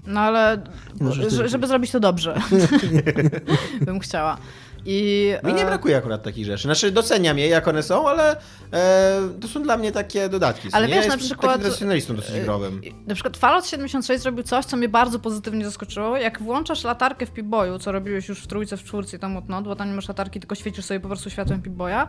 No ale no, żeby zrobić to dobrze, (laughs) (laughs) bym chciała. I, Mi nie e, brakuje akurat takich rzeczy. Znaczy doceniam je, jak one są, ale e, to są dla mnie takie dodatki. Ale nie? wiesz, na przykład... Takim tradycjonalistą dosyć e, growym. Na przykład Fallout 76 zrobił coś, co mnie bardzo pozytywnie zaskoczyło. Jak włączasz latarkę w Pip-Boyu, co robiłeś już w trójce, w czwórce i tam whatnot, bo tam nie masz latarki, tylko świecisz sobie po prostu światłem Pip-Boya,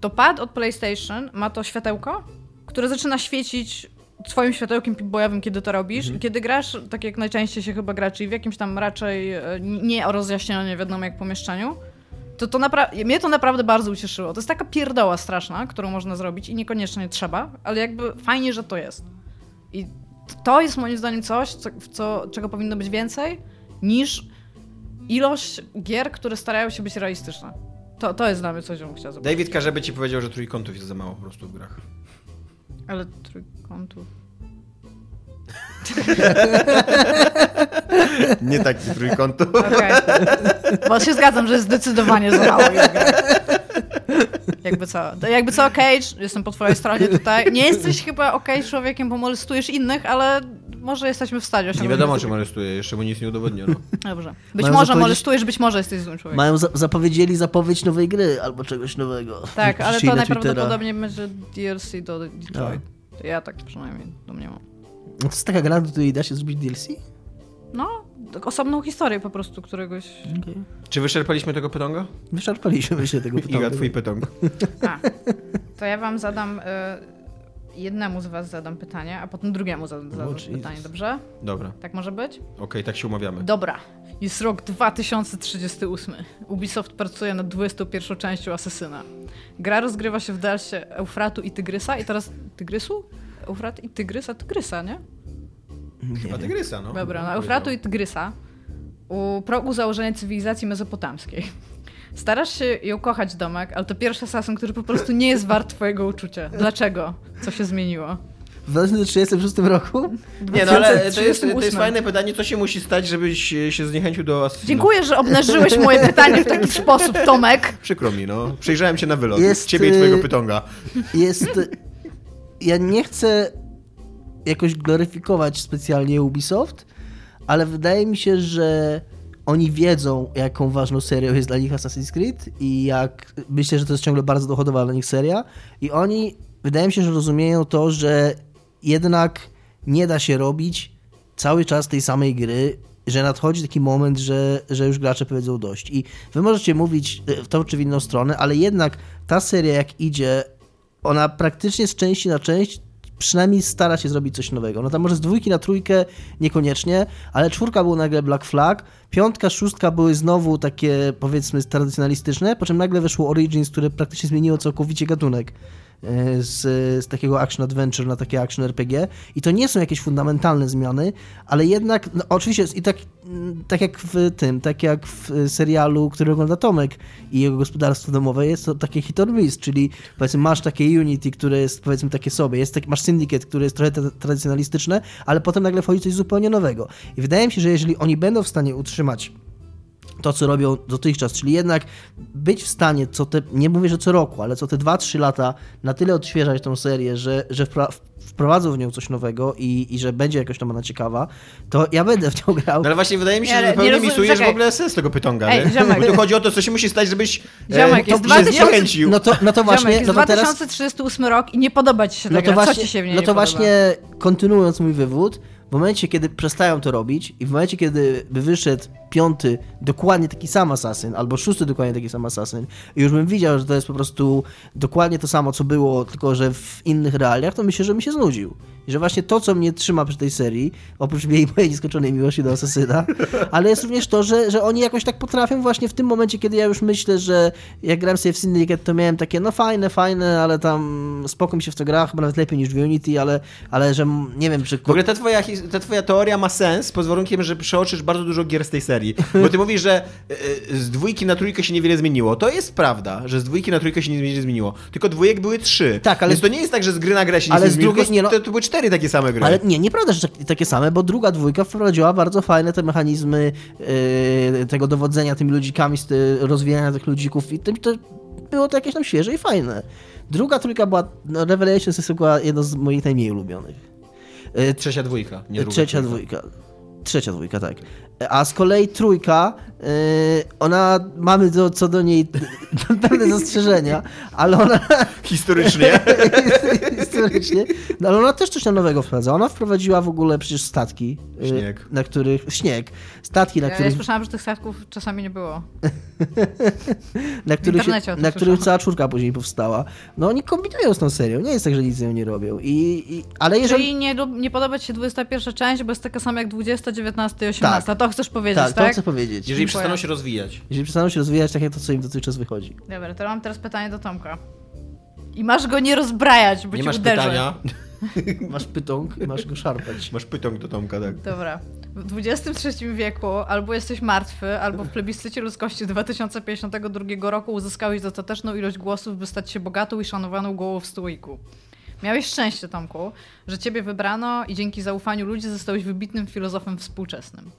to pad od PlayStation ma to światełko, które zaczyna świecić swoim światełkiem boyowym, kiedy to robisz. Mhm. Kiedy grasz, tak jak najczęściej się chyba gra, czyli w jakimś tam raczej e, nie o rozjaśnionym, wiadomo jak pomieszczeniu, to, to napra- mnie to naprawdę bardzo ucieszyło. To jest taka pierdoła straszna, którą można zrobić i niekoniecznie trzeba, ale jakby fajnie, że to jest. I to jest moim zdaniem coś, co, co, czego powinno być więcej, niż ilość gier, które starają się być realistyczne. To, to jest dla mnie coś, co bym chciał zobaczyć. David każe by ci powiedział, że trójkątów jest za mało po prostu w grach. Ale trójkątów... (laughs) Nie taki trójkątów. Okay. Bo się zgadzam, że jest zdecydowanie za mało Jakby co, jakby co, Cage, jestem po twojej stronie tutaj. Nie jesteś chyba okej okay człowiekiem, bo molestujesz innych, ale może jesteśmy w stanie Nie wiadomo, czy molestuje, jeszcze mu nic nie udowodniono. Dobrze. Być Mają może molestujesz, być może jesteś złym człowiekiem. Mają za zapowiedzieli zapowiedź nowej gry albo czegoś nowego. Tak, ale to najprawdopodobniej będzie DLC do Detroit. No. Ja tak przynajmniej domniemam. No to jest taka gra, do której da się zrobić DLC? No, osobną historię po prostu któregoś... Okay. Czy wyczerpaliśmy tego pytonga? Wyczerpaliśmy się tego pytonga. Iga, twój pytong. A, to ja wam zadam... Y jednemu z was zadam pytanie, a potem drugiemu zadam, zadam pytanie, dobrze? Dobra. Tak może być? Okej, okay, tak się umawiamy. Dobra. Jest rok 2038. Ubisoft pracuje nad 21 częścią Asesyna. Gra rozgrywa się w dalsze Eufratu i Tygrysa i teraz... Tygrysu? Eufrat i Tygrysa? Tygrysa, nie? Chyba Tygrysa, no. Dobra, na Eufratu i Tygrysa u progu założenia cywilizacji mezopotamskiej. Starasz się ją kochać, Domek, ale to pierwszy Assassin, który po prostu nie jest wart twojego uczucia. Dlaczego? Co się zmieniło? W 2036 roku? Nie, no ale to jest, to jest fajne pytanie, co się musi stać, żebyś się zniechęcił do Assassina. Dziękuję, że obnażyłeś moje pytanie w taki sposób, Tomek. Przykro mi, no. Przejrzałem cię na wylot. Jest, Ciebie i twojego y, pytonga. Jest... Ja nie chcę jakoś gloryfikować specjalnie Ubisoft, ale wydaje mi się, że oni wiedzą, jaką ważną serią jest dla nich Assassin's Creed i jak myślę, że to jest ciągle bardzo dochodowa dla nich seria i oni wydaje mi się, że rozumieją to, że jednak nie da się robić cały czas tej samej gry, że nadchodzi taki moment, że, że już gracze powiedzą dość. I wy możecie mówić w tą czy w inną stronę, ale jednak ta seria jak idzie, ona praktycznie z części na część przynajmniej stara się zrobić coś nowego. No tam może z dwójki na trójkę niekoniecznie, ale czwórka był nagle Black Flag, piątka, szóstka były znowu takie powiedzmy tradycjonalistyczne, po czym nagle weszło Origins, które praktycznie zmieniło całkowicie gatunek. E, z, z takiego action adventure na takie action RPG i to nie są jakieś fundamentalne zmiany, ale jednak, no, oczywiście i tak, tak jak w tym, tak jak w serialu, który ogląda Tomek i jego gospodarstwo domowe, jest to takie hit or miss, czyli powiedzmy masz takie Unity, które jest powiedzmy takie sobie, jest tak, masz Syndicate, które jest trochę tradycjonalistyczne, ale potem nagle wchodzi coś zupełnie nowego. I wydaje mi się, że jeżeli oni będą w stanie utrzymać to, co robią dotychczas, czyli jednak być w stanie co te, nie mówię, że co roku, ale co te 2-3 lata na tyle odświeżać tą serię, że, że wpra- wprowadzą w nią coś nowego i, i że będzie jakoś tam ona ciekawa, to ja będę w nią grał. No ale właśnie wydaje mi się, Nie, że nie zupełnie misujesz w ogóle sens tego pytonga. Ej, nie? ziomek. Bo tu chodzi o to, co się musi stać, żebyś Ziomek, e, jest to 2000 się zniechęcił. No to, no to właśnie, Ziomek, jest no to teraz 2038 rok i nie podoba ci się ta No to gra. właśnie, Co ci się w niej no to właśnie kontynuując mój wywód, w momencie, kiedy przestają to robić i w momencie, kiedy by wyszedł piąty, dokładnie taki sam asasyn, albo szósty dokładnie taki sam asasyn i już bym widział, że to jest po prostu dokładnie to samo, co było, tylko że w innych realiach, to myślę, że mi się znudził. I że właśnie to, co mnie trzyma przy tej serii, oprócz jej mojej nieskończonej miłości do asasyna, (laughs) ale jest również to, że, że oni jakoś tak potrafią właśnie w tym momencie, kiedy ja już myślę, że jak grałem sobie w Syndicate, to miałem takie, no fajne, fajne, ale tam spoko mi się w to gra, chyba nawet lepiej niż w Unity, ale, ale że nie wiem, czy... W ogóle ta twoja, ta twoja teoria ma sens pod warunkiem, że przeoczysz bardzo dużo gier z tej serii. Bo ty mówisz, że e, e, z dwójki na trójkę się niewiele zmieniło. To jest prawda, że z dwójki na trójkę się niewiele zmieniło. Tylko dwójek były trzy. Tak, ale- Więc to nie jest tak, że z gry na grę się Ale nie z zmieniło, drugiej- nie no- to, to były cztery takie same gry. Ale nie, nieprawda, że tak- takie same, bo druga dwójka wprowadziła bardzo fajne te mechanizmy yy, tego dowodzenia tymi ludzikami, rozwijania tych ludzików i tym, to było to jakieś tam świeże i fajne. Druga trójka była, no Revelations jest chyba jedno z moich najmniej ulubionych. Trzecia dwójka, nie Trzecia dwójka. Trzecia dwójka, tak. A z kolei trójka, yy, ona, mamy do, co do niej (laughs) pewne zastrzeżenia, ale ona Historycznie. (laughs) historycznie, no ale ona też coś na nowego wprowadza. Ona wprowadziła w ogóle przecież statki, yy, Śnieg. na których, śnieg, statki, na Ja, ja których, słyszałam, że tych statków czasami nie było. (laughs) na których, się, na których cała czwórka później powstała. No oni kombinują z tą serią, nie jest tak, że nic z nią nie robią. I, i, ale jeżeli... Czyli nie, nie podoba ci się 21 część, bo jest taka sama jak 20, 19 i 18. Tak. To chcesz powiedzieć, Tak, tak? to chcę powiedzieć. Jeżeli Dziękuję. przestaną się rozwijać. Jeżeli przestaną się rozwijać tak jak to, co im dotychczas wychodzi. Dobra, to mam teraz pytanie do Tomka. I masz go nie rozbrajać, bo Nie ci masz uderzę. pytania? (laughs) Masz pytąg i masz go szarpać. Masz pytąg do Tomka, tak. Dobra. W XXIII wieku albo jesteś martwy, albo w plebiscycie ludzkości 2052 roku uzyskałeś dostateczną ilość głosów, by stać się bogatą i szanowaną głową w stoiku. Miałeś szczęście, Tomku, że ciebie wybrano i dzięki zaufaniu ludzi zostałeś wybitnym filozofem współczesnym.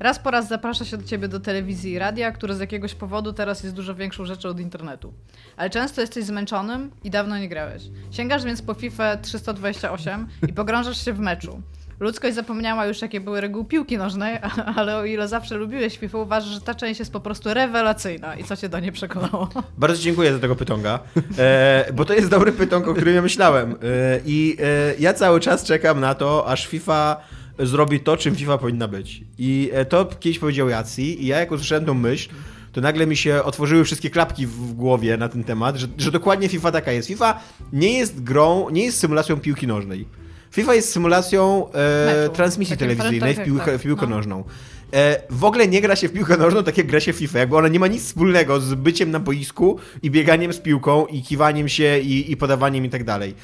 Raz po raz zaprasza się do ciebie do telewizji i radia, które z jakiegoś powodu teraz jest dużo większą rzeczą od internetu. Ale często jesteś zmęczonym i dawno nie grałeś. Sięgasz więc po FIFA 328 i pogrążasz się w meczu. Ludzkość zapomniała już, jakie były reguły piłki nożnej, (laughs) ale o ile zawsze lubiłeś FIFA, uważasz, że ta część jest po prostu rewelacyjna. I co cię do niej przekonało? (laughs) Bardzo dziękuję za tego pytonga, e, bo to jest dobry pytong, o którym ja myślałem. E, I e, ja cały czas czekam na to, aż FIFA zrobi to, czym FIFA powinna być. I e, to kiedyś powiedział Jacji i ja jak usłyszałem tą myśl, to nagle mi się otworzyły wszystkie klapki w, głowie na ten temat, że, że dokładnie FIFA taka jest. FIFA nie jest grą, nie jest symulacją piłki nożnej. FIFA jest symulacją e, Meczu. transmisji telewizyjnej w piłkę, tak, w piłkę no. nożną. E, w ogóle nie gra się w piłkę nożną tak jak gra się w FIFA. Jakby ona nie ma nic wspólnego z byciem na boisku i bieganiem z piłką i kiwaniem się i, i podawaniem i tak dalej.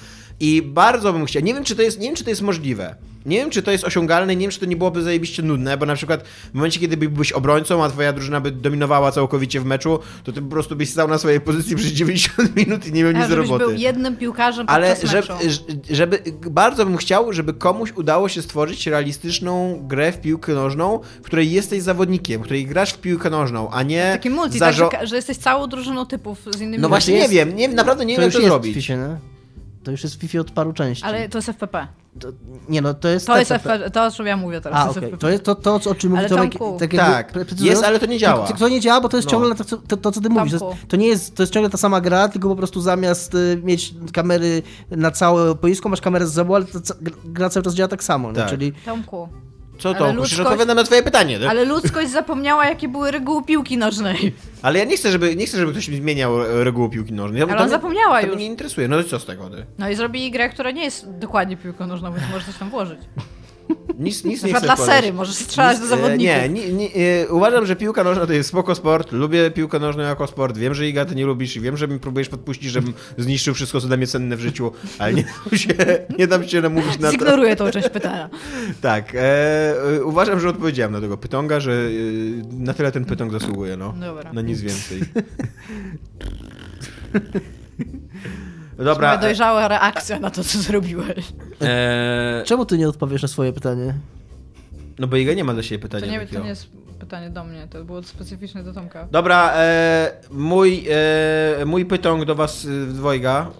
I bardzo bym chciał, nie wiem, czy to jest, nie wiem, czy to jest możliwe. Nie wiem, czy to jest osiągalne, nie wiem, czy to nie byłoby zajebiście nudne, bo na przykład w momencie, kiedy byłbyś obrońcą, a twoja drużyna by dominowała całkowicie w meczu, to ty po prostu byś stał na swojej pozycji przez 90 (laughs) minut i nie miał nic A do żebyś roboty. był jednym piłkarzem Ale podczas żeby, meczu. żeby, bardzo bym chciał, żeby komuś udało się stworzyć realistyczną grę w piłkę nożną, w której jesteś zawodnikiem, w której grasz w piłkę nożną, a nie Taki multi, tak, że, że jesteś całą drużyną typów z innymi No właśnie jest- nie wiem, nie, naprawdę nie to wiem jak to zrobić. FIFA, nie? To już jest w FIFA od paru części. Ale to jest FPP. To, nie no, to jest... To jest. FPP, to o czym ja mówię teraz. A, to. FPP. To jest to, to, o czym mówi Ale Tomek. Tak, precyzując, jest, ale to nie działa. To, to nie działa, bo to jest No. ciągle to, to, to, co ty mówisz. To jest, to nie jest, to jest ciągle ta sama gra, tylko po prostu zamiast y, mieć kamery na całe boisko, masz kamerę z zabu, ale gra cały czas działa tak samo, nie? Tak. czyli... Tomku. Co Ale to? Przecież ludzkość- odpowiadam na twoje pytanie. Ale, Ale ludzkość zapomniała, jakie były reguły piłki nożnej. ale ja nie chcę, żeby, nie chcę, żeby ktoś mi zmieniał e, reguły piłki nożnej. Ja- Ale to on mnie- zapomniała To już. mnie nie interesuje. No to co z tego? Ty? No i zrobili grę, która nie jest dokładnie piłką nożną, więc możesz coś tam włożyć. Nic, nic nie chcę lasery, wkładać. możesz strzelać do Nic, e, zawodników. Nie, nie, nie uważam, że piłka nożna to jest spoko sport. Lubię piłkę nożną jako sport. Wiem, że Iga ty nie lubisz i wiem, że mi próbujesz podpuścić, żebym zniszczył wszystko, co dla mnie cenne w życiu, ale nie dam się, nie dam się namówić na to. Zignoruję tą część pytania. (laughs) Tak, e, e, uważam, że odpowiedziałem na tego pytonga, że e, na tyle ten pytong zasługuje, no. Dobra. Na nic więcej. (laughs) Moja Dobra. dojrzała reakcja na to, co zrobiłeś. E, (laughs) Czemu ty nie odpowiesz na swoje pytanie? no bo Iga nie ma dla siebie pytania To nie, to nie jest pytanie do mnie, to było specyficzne do Tomka. Dobra, e, mój, e, mój pytong do was e, dwojga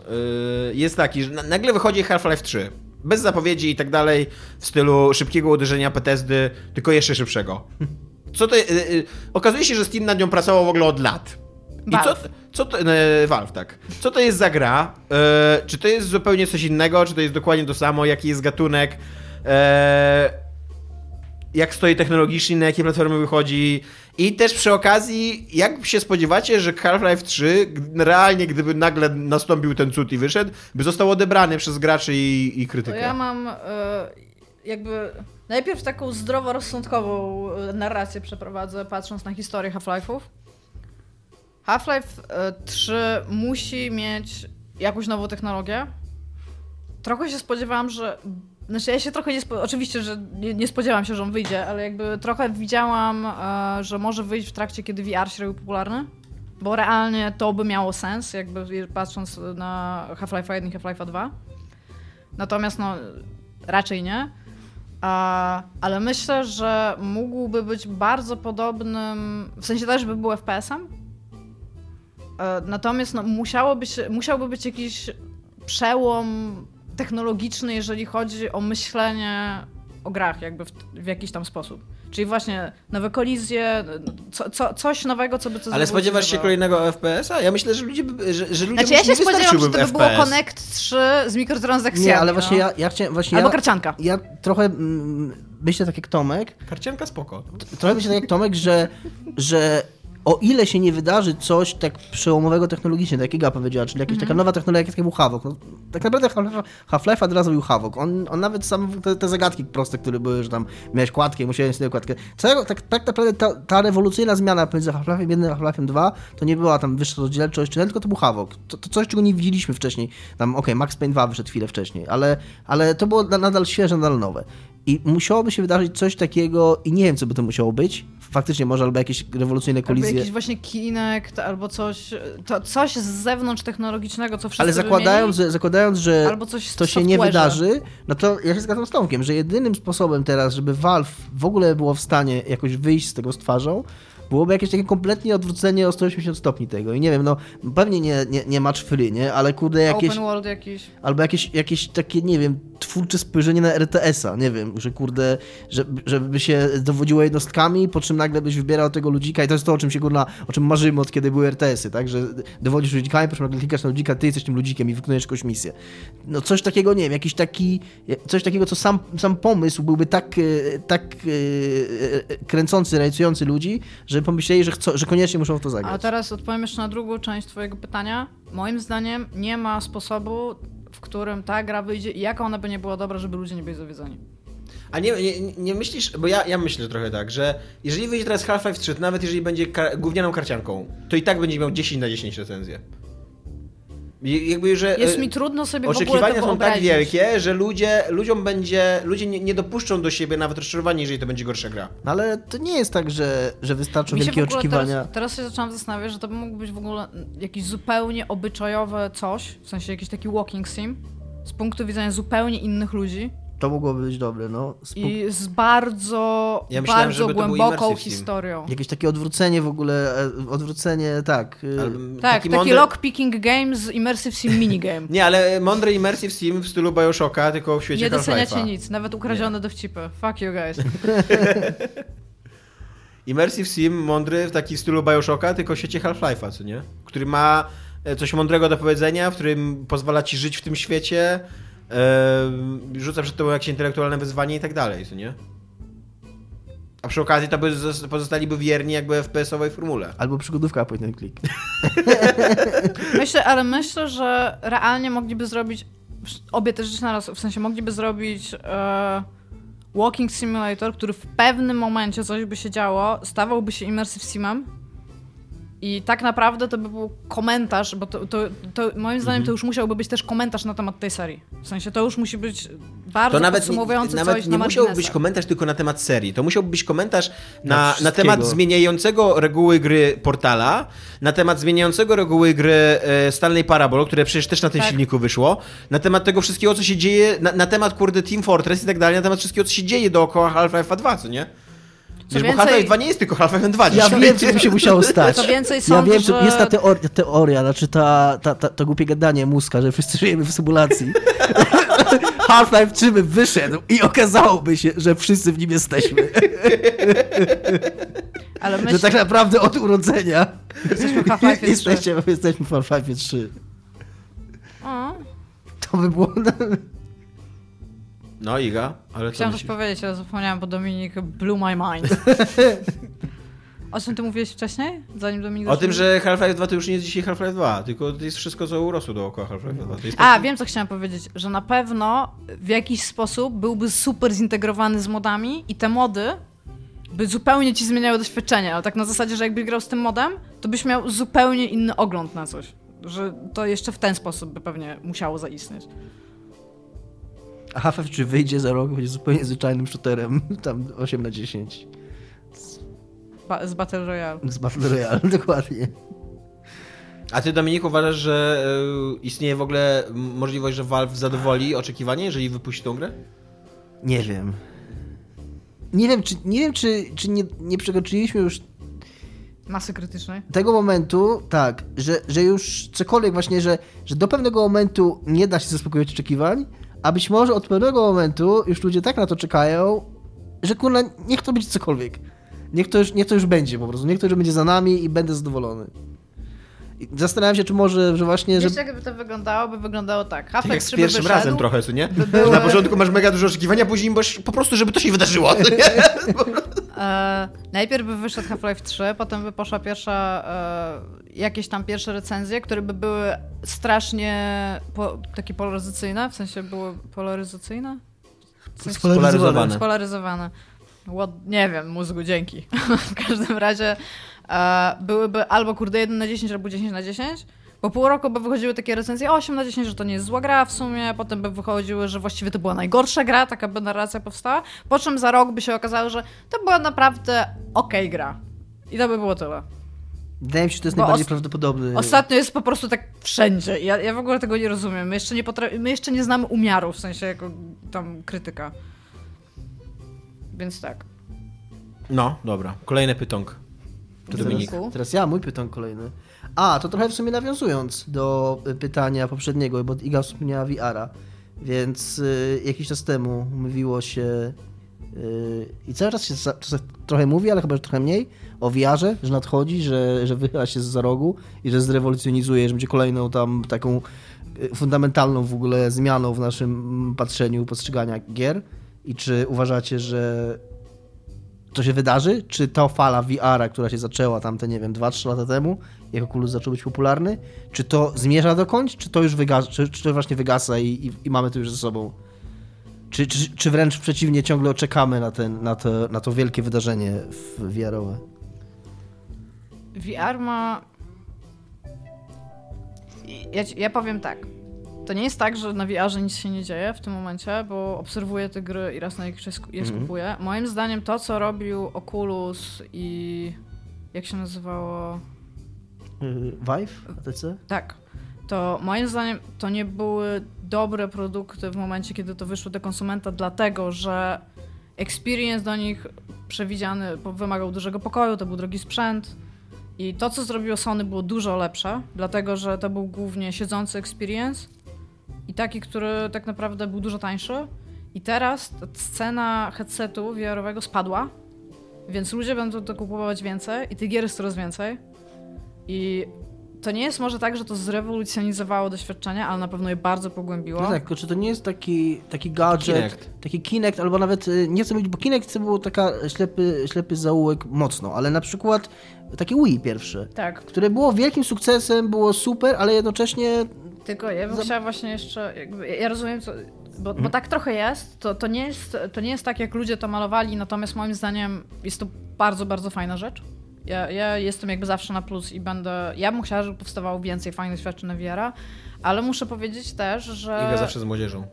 e, jest taki, że na, nagle wychodzi Half-Life 3. Bez zapowiedzi i tak dalej, w stylu szybkiego uderzenia Bethesdy, tylko jeszcze szybszego. Co to, e, e, okazuje się, że Steam nad nią pracował w ogóle od lat. I co. co to, e, Valve, tak. Co to jest za gra? E, czy to jest zupełnie coś innego? Czy to jest dokładnie to samo? Jaki jest gatunek? E, jak stoi technologicznie, na jakie platformy wychodzi? I też przy okazji, jak się spodziewacie, że Half-Life 3 g- realnie, gdyby nagle nastąpił ten cud i wyszedł, by został odebrany przez graczy i, i To krytykę? ja mam e, jakby najpierw taką zdroworozsądkową e, narrację przeprowadzę, patrząc na historię Half-Life'ów. Half-Life e, 3 musi mieć jakąś nową technologię. Trochę się spodziewałam, że. Znaczy, ja się trochę nie. Spo... Oczywiście, że nie, nie spodziewałam się, że on wyjdzie, ale jakby trochę widziałam, e, że może wyjść w trakcie, kiedy VR się robił popularny. Bo realnie to by miało sens, jakby patrząc na Half-Life 1 i Half-Life 2. Natomiast no, raczej nie. Ale myślę, że mógłby być bardzo podobnym, w sensie też by był FPS-em. E, Natomiast no, musiałoby się, musiałby być jakiś przełom technologiczny, jeżeli chodzi o myślenie o grach, jakby w, w jakiś tam sposób. Czyli właśnie nowe kolizje, co, co, coś nowego, co by to Ale spodziewasz się kolejnego FPS-a? Ja myślę, że ludzie, by- że, że ludziom Znaczy ja się spodziewam, że to by było FPS. Connect 3 z mikrotransakcjami. Nie, ale właśnie no. ja, ja chciałem, właśnie Albo ja, karcianka. ja trochę mm, myślę tak jak Tomek, Karcianka spoko. trochę myślę tak jak Tomek, że, że o ile się nie wydarzy coś tak przełomowego technologicznie, tak jak Iga powiedziała, czyli jakaś taka nowa technologia, jak był Havok. No, tak naprawdę Half- Half-Life od razu był Havok. On, on nawet sam te, te zagadki proste, które były, że tam miałeś kładkę i musiałeś sobie kładkę. Całego, tak, tak naprawdę ta, ta rewolucyjna zmiana pomiędzy Half-Life'em 1 a Half-Life'em 2 to nie była tam wyższa rozdzielczość, czy tylko to był Havok. To, to coś, czego nie widzieliśmy wcześniej. Tam, okej, Max Payne 2 wyszedł chwilę wcześniej, ale, ale to było na- nadal świeże, nadal nowe. I musiałoby się wydarzyć coś takiego, i nie wiem, co by to musiało być. Faktycznie może albo jakieś rewolucyjne Albo kolizje. jakiś właśnie Kinect, albo coś, to, coś z zewnątrz technologicznego, co wszyscy Ale zakładając, że, zakładając, że albo coś to się nie wydarzy, no to ja się zgadzam z Tomkiem, że jedynym sposobem teraz, żeby Valve w ogóle było w stanie jakoś wyjść z tego z twarzą, byłoby jakieś takie kompletnie odwrócenie o 180 stopni tego. I nie wiem, no pewnie nie, nie, nie match free, nie? Ale kurde jakieś, Open world jakiś. albo jakieś, jakieś takie, nie wiem, twórcze spojrzenie na RTS-a, nie wiem, że kurde, że, żeby się dowodziło jednostkami, po czym nagle byś wybierał tego ludzika i to jest to, o czym się kurna, o czym marzymy od kiedy były RTS-y, tak, że dowodzisz ludzikami, po czym nagle klikasz na ludzika, ty jesteś tym ludzikiem i wykonujesz jakąś misję. No coś takiego, nie wiem, jakiś taki, coś takiego, co sam, sam pomysł byłby tak, e, tak e, e, kręcący, rajcujący ludzi, że pomyśleli, że, chcą, że koniecznie muszą w to A zagrać. teraz odpowiem jeszcze na drugą część twojego pytania. Moim zdaniem nie ma sposobu, w którym ta gra wyjdzie i jaka ona by nie była dobra, żeby ludzie nie byli zawiedzeni. A nie, nie, nie myślisz, bo ja, ja myślę trochę tak, że jeżeli wyjdzie teraz Half-Life 3, to nawet jeżeli będzie kar- gównianą karcianką, to i tak będzie miał 10 na 10 recenzję. Jakby, że Jest e, mi trudno sobie w ogóle oczekiwania to są tak wielkie, że ludzie, ludziom będzie, ludzie nie, nie dopuszczą do siebie nawet rozczarowania, jeżeli to będzie gorsza gra. No ale to nie jest tak, że, że wystarczą Mi się wielkie w ogóle oczekiwania. Teraz, teraz się zaczęłam zastanawiać, że to by mógł być w ogóle jakieś zupełnie obyczajowe coś, w sensie jakiś taki walking sim, z punktu widzenia zupełnie innych ludzi To mogłoby być dobre, no. Z pu- i z bardzo, Ja myślałem, bardzo głęboką historią. Jakieś takie odwrócenie w ogóle, e, odwrócenie, tak. Albo Tak, taki, mądry- lockpicking game z immersive sim minigame. (laughs) Nie, ale mądry immersive sim w stylu Bioshocka, tylko w świecie Nie doceniacie nic, nawet ukradzione dowcipy. Fuck you guys. (laughs) Immersive sim mądry w taki stylu Bioshocka, tylko w świecie Half-Life'a, co nie? Który ma e, coś mądrego do powiedzenia, w którym pozwala ci żyć w tym świecie, e, rzuca przed tobą jakieś intelektualne wyzwanie i tak dalej, co nie? A przy okazji to by zos- pozostaliby wierni jakby FPS-owej formule. Albo przygodówka po jeden klik. (laughs) Myślę, ale myślę, że realnie mogliby zrobić obie te rzeczy naraz, w sensie mogliby zrobić e, walking simulator, który w pewnym momencie coś by się działo, stawałby się immersive simem i tak naprawdę to by był komentarz, bo to, to, to moim zdaniem Mhm. to już musiałby być też komentarz na temat tej serii. W sensie to już musi być bardzo To nawet, podsumowujący nawet coś nie na musiał być komentarz tylko na temat serii. To musiałby być komentarz Na na, temat zmieniającego reguły gry Portala, na temat zmieniającego reguły gry e, Stanley Parable, które przecież też na tym Tak. silniku wyszło, na temat tego wszystkiego, co się dzieje, na, na temat kurde Team Fortress i tak dalej, na temat wszystkiego, co się dzieje dookoła Half-Life'a 2, co nie? Wiesz, bo więcej- Half-Life 2 nie jest tylko Half-Life 2. Ja wiem, co by się musiało (laughs) stać. Co więcej, Ja sądzę, wiem, że że- jest ta teoria, teoria znaczy ta, ta, ta, to głupie gadanie mózga, że wszyscy żyjemy w symulacji. (laughs) Half-Life 3 by wyszedł i okazałoby się, że wszyscy w nim jesteśmy. (laughs) Ale Że myślę, tak naprawdę od urodzenia jesteśmy w Half-Life 3. jesteśmy, jesteśmy w Half-Life 3. O, To by było... No Iga, ale Chciałam coś powiedzieć, ale zapomniałam, bo Dominik blew my mind. (laughs) O czym ty mówiłeś wcześniej? Zanim Dominik O tym, że Half-Life 2 to już nie jest dzisiaj Half-Life 2, tylko to jest wszystko, co urosło dookoła Half-Life 2. To jest A, wiem co chciałam powiedzieć, że na pewno w jakiś sposób byłby super zintegrowany z modami i te mody by zupełnie ci zmieniały doświadczenie, ale tak na zasadzie, że jakbyś grał z tym modem, to byś miał zupełnie inny ogląd na coś. Że to jeszcze w ten sposób by pewnie musiało zaistnieć. A Half-Life 3 wyjdzie za rok, będzie zupełnie zwyczajnym shooterem, (laughs) tam 8 na 10. Ba- z Battle Royale. Z Battle Royale, (laughs) dokładnie. A ty, Dominik, uważasz, że e, istnieje w ogóle możliwość, że Valve zadowoli oczekiwanie, jeżeli wypuści tą grę? Nie wiem. Nie wiem, czy, nie, wiem, czy, czy nie, nie przekroczyliśmy już Masy krytycznej. tego momentu, tak, że, że już cokolwiek właśnie, że, że do pewnego momentu nie da się zaspokoić oczekiwań, a być może od pewnego momentu już ludzie tak na to czekają, że kurna, niech to będzie cokolwiek. Niech to, już, niech to już będzie po prostu, niech to już będzie za nami i będę zadowolony. I zastanawiam się, czy może, że właśnie, że... Wiesz, jakby to wyglądało? By wyglądało tak. Tak Half-Life jak z 3 by pierwszym wyszedł, razem trochę, co nie? były- Że Na początku masz mega dużo oczekiwania, później masz po prostu, żeby to się wydarzyło. (laughs) E, najpierw by wyszedł Half-Life 3, potem by poszła pierwsza, e, jakieś tam pierwsze recenzje, które by były strasznie po, takie polaryzacyjne, w sensie były polaryzacyjne? W sensie Spolaryzowane. spolaryzowane. What, nie wiem, mózgu, dzięki. (laughs) w każdym razie e, byłyby albo kurde 1 na 10, albo 10 na 10. Po pół roku by wychodziły takie recenzje 8 na 10, że to nie jest zła gra w sumie, potem by wychodziły, że właściwie to była najgorsza gra, taka by narracja powstała, po czym za rok by się okazało, że to była naprawdę okej gra. I to by było tyle. Wydaje mi się, że to jest Bo najbardziej os- prawdopodobny. Ostatnio jest po prostu tak wszędzie. Ja, ja w ogóle tego nie rozumiem. My jeszcze nie, potra- my jeszcze nie znamy umiaru, w sensie jako tam krytyka. Więc tak. No, dobra. Kolejne pytonk. Dominik. Dominiku. Teraz ja, mój pytań kolejny. A, to trochę w sumie nawiązując do y, pytania poprzedniego, bo Iga wspomniała VR-a, więc y, jakiś czas temu mówiło się y, i cały czas się za, trochę mówi, ale chyba że trochę mniej, o VR-ze, że nadchodzi, że, że wychyla się za rogu i że zrewolucjonizuje, że będzie kolejną tam taką y, fundamentalną w ogóle zmianą w naszym patrzeniu, postrzegania gier i czy uważacie, że to się wydarzy? Czy ta fala VR-a, która się zaczęła tam te, nie wiem, 2-3 lata temu, jak Oculus zaczął być popularny, czy to zmierza dokąd, czy to już wygasa, czy, czy to właśnie wygasa i, i, i mamy to już ze sobą? Czy, czy, czy wręcz przeciwnie, ciągle czekamy na, ten, na, to, na to wielkie wydarzenie VR-owe? VR ma. Ja, ja powiem tak. To nie jest tak, że na VR-ze nic się nie dzieje w tym momencie, bo obserwuję te gry i raz na jakiś czas je Mhm. skupuję. Moim zdaniem to, co robił Oculus i. Jak się nazywało? Yy, Vive? ATC? Tak. To moim zdaniem to nie były dobre produkty w momencie, kiedy to wyszło do konsumenta, dlatego że experience do nich przewidziany wymagał dużego pokoju, to był drogi sprzęt. I to, co zrobiło Sony, było dużo lepsze, dlatego że to był głównie siedzący experience i taki, który tak naprawdę był dużo tańszy. I teraz ta cena headsetu VR-owego spadła, więc ludzie będą to kupować więcej i tych gier jest coraz więcej. I to nie jest może tak, że to zrewolucjonizowało doświadczenie, ale na pewno je bardzo pogłębiło. No tak, tylko czy to nie jest taki, taki gadżet, Kinect. taki Kinect, albo nawet, y, nie chcę mówić, bo Kinect to był taka ślepy, ślepy zaułek mocno, ale na przykład taki Wii pierwszy, Tak. które było wielkim sukcesem, było super, ale jednocześnie Tylko ja bym Za- chciała właśnie jeszcze, jakby, ja rozumiem, co, bo, bo tak trochę jest, to, to, nie jest, to nie jest tak, jak ludzie to malowali, natomiast moim zdaniem jest to bardzo, bardzo fajna rzecz. Ja, ja jestem jakby zawsze na plus i będę, ja bym chciała, żeby powstawało więcej fajnych świadczeń na VR-a, ale muszę powiedzieć też, że... Iga zawsze z młodzieżą.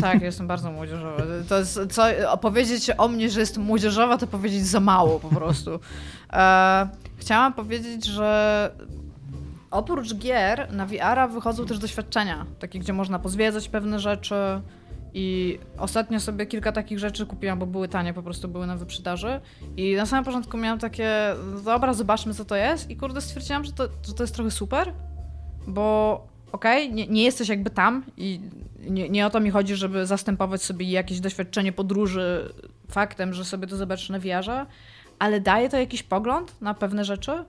Tak, jestem bardzo młodzieżowa. To jest, co, opowiedzieć o mnie, że jestem młodzieżowa, to powiedzieć za mało po prostu. E, chciałam powiedzieć, że oprócz gier na VR-a wychodzą też doświadczenia, takie, gdzie można pozwiedzać pewne rzeczy I ostatnio sobie kilka takich rzeczy kupiłam, bo były tanie, po prostu były na wyprzedaży. I na samym początku miałam takie, dobra, zobaczmy co to jest. I kurde stwierdziłam, że to, że to jest trochę super, bo okej, okay, nie, nie, jesteś jakby tam i nie, nie, o to mi chodzi, żeby zastępować sobie jakieś doświadczenie podróży faktem, że sobie to zobaczysz na wiarze, ale daje to jakiś pogląd na pewne rzeczy.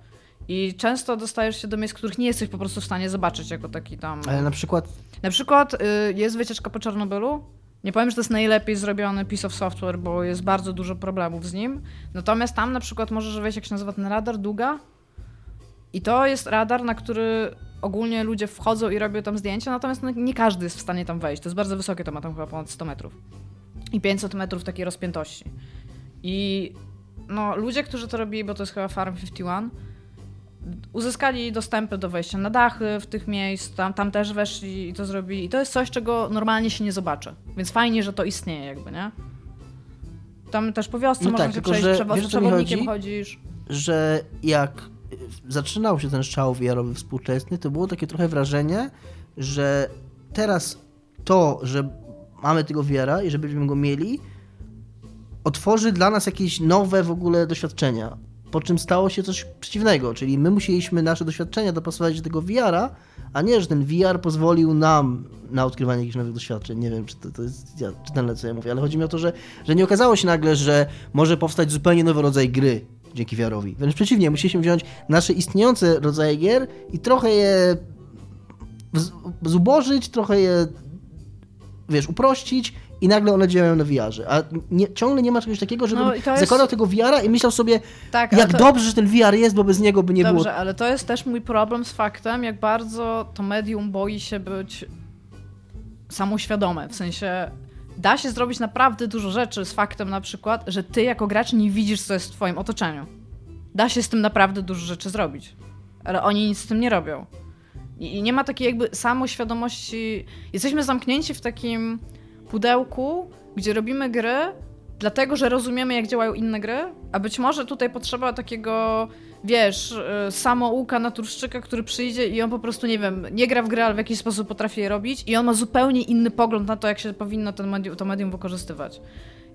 I często dostajesz się do miejsc, których nie jesteś po prostu w stanie zobaczyć jako taki tam. Ale na przykład. Na przykład y, jest wycieczka po Czarnobylu. Nie powiem, że to jest najlepiej zrobiony piece of software, bo jest bardzo dużo problemów z nim. Natomiast tam na przykład możesz wejść, jak się nazywa ten radar, Duga. I to jest radar, na który ogólnie ludzie wchodzą i robią tam zdjęcia, natomiast no, nie każdy jest w stanie tam wejść. To jest bardzo wysokie, to ma tam chyba ponad 100 metrów. I 500 metrów takiej rozpiętości. I no, ludzie, którzy to robili, bo to jest chyba Farm 51, uzyskali dostępy do wejścia na dachy w tych miejsc, tam, tam też weszli i to zrobili. I to jest coś, czego normalnie się nie zobaczy. Więc fajnie, że to istnieje jakby, nie? Tam też po wiosce no można tak, się przejść, że, przewodnikiem chodzisz. Że jak zaczynał się ten strzał wiarowy współczesny, to było takie trochę wrażenie, że teraz to, że mamy tego wiara i że będziemy go mieli, otworzy dla nas jakieś nowe w ogóle doświadczenia. Po czym stało się coś przeciwnego, czyli my musieliśmy nasze doświadczenia dopasować do tego VR-a, a nie, że ten VR pozwolił nam na odkrywanie jakichś nowych doświadczeń. Nie wiem, czy to, to jest ja, czytelne, co ja mówię, ale chodzi mi o to, że, że nie okazało się nagle, że może powstać zupełnie nowy rodzaj gry dzięki VR-owi. Wręcz przeciwnie, musieliśmy wziąć nasze istniejące rodzaje gier i trochę je zubożyć, trochę je wiesz, uprościć i nagle one działają na VR-ze. A nie, ciągle nie ma czegoś takiego, żebym no jest... zakładał tego VR-a i myślał sobie, tak, jak to... dobrze, że ten VR jest, bo bez niego by nie dobrze, było... Dobrze, ale to jest też mój problem z faktem, jak bardzo to medium boi się być samoświadome. W sensie da się zrobić naprawdę dużo rzeczy z faktem na przykład, że ty jako gracz nie widzisz, co jest w twoim otoczeniu. Da się z tym naprawdę dużo rzeczy zrobić. Ale oni nic z tym nie robią. I nie ma takiej jakby samoświadomości. Jesteśmy zamknięci w takim pudełku, gdzie robimy gry, dlatego że rozumiemy, jak działają inne gry, a być może tutaj potrzeba takiego, wiesz, y, samouka naturszczyka, który przyjdzie i on po prostu, nie wiem, nie gra w grę, ale w jakiś sposób potrafi je robić i on ma zupełnie inny pogląd na to, jak się powinno ten medium, to medium wykorzystywać.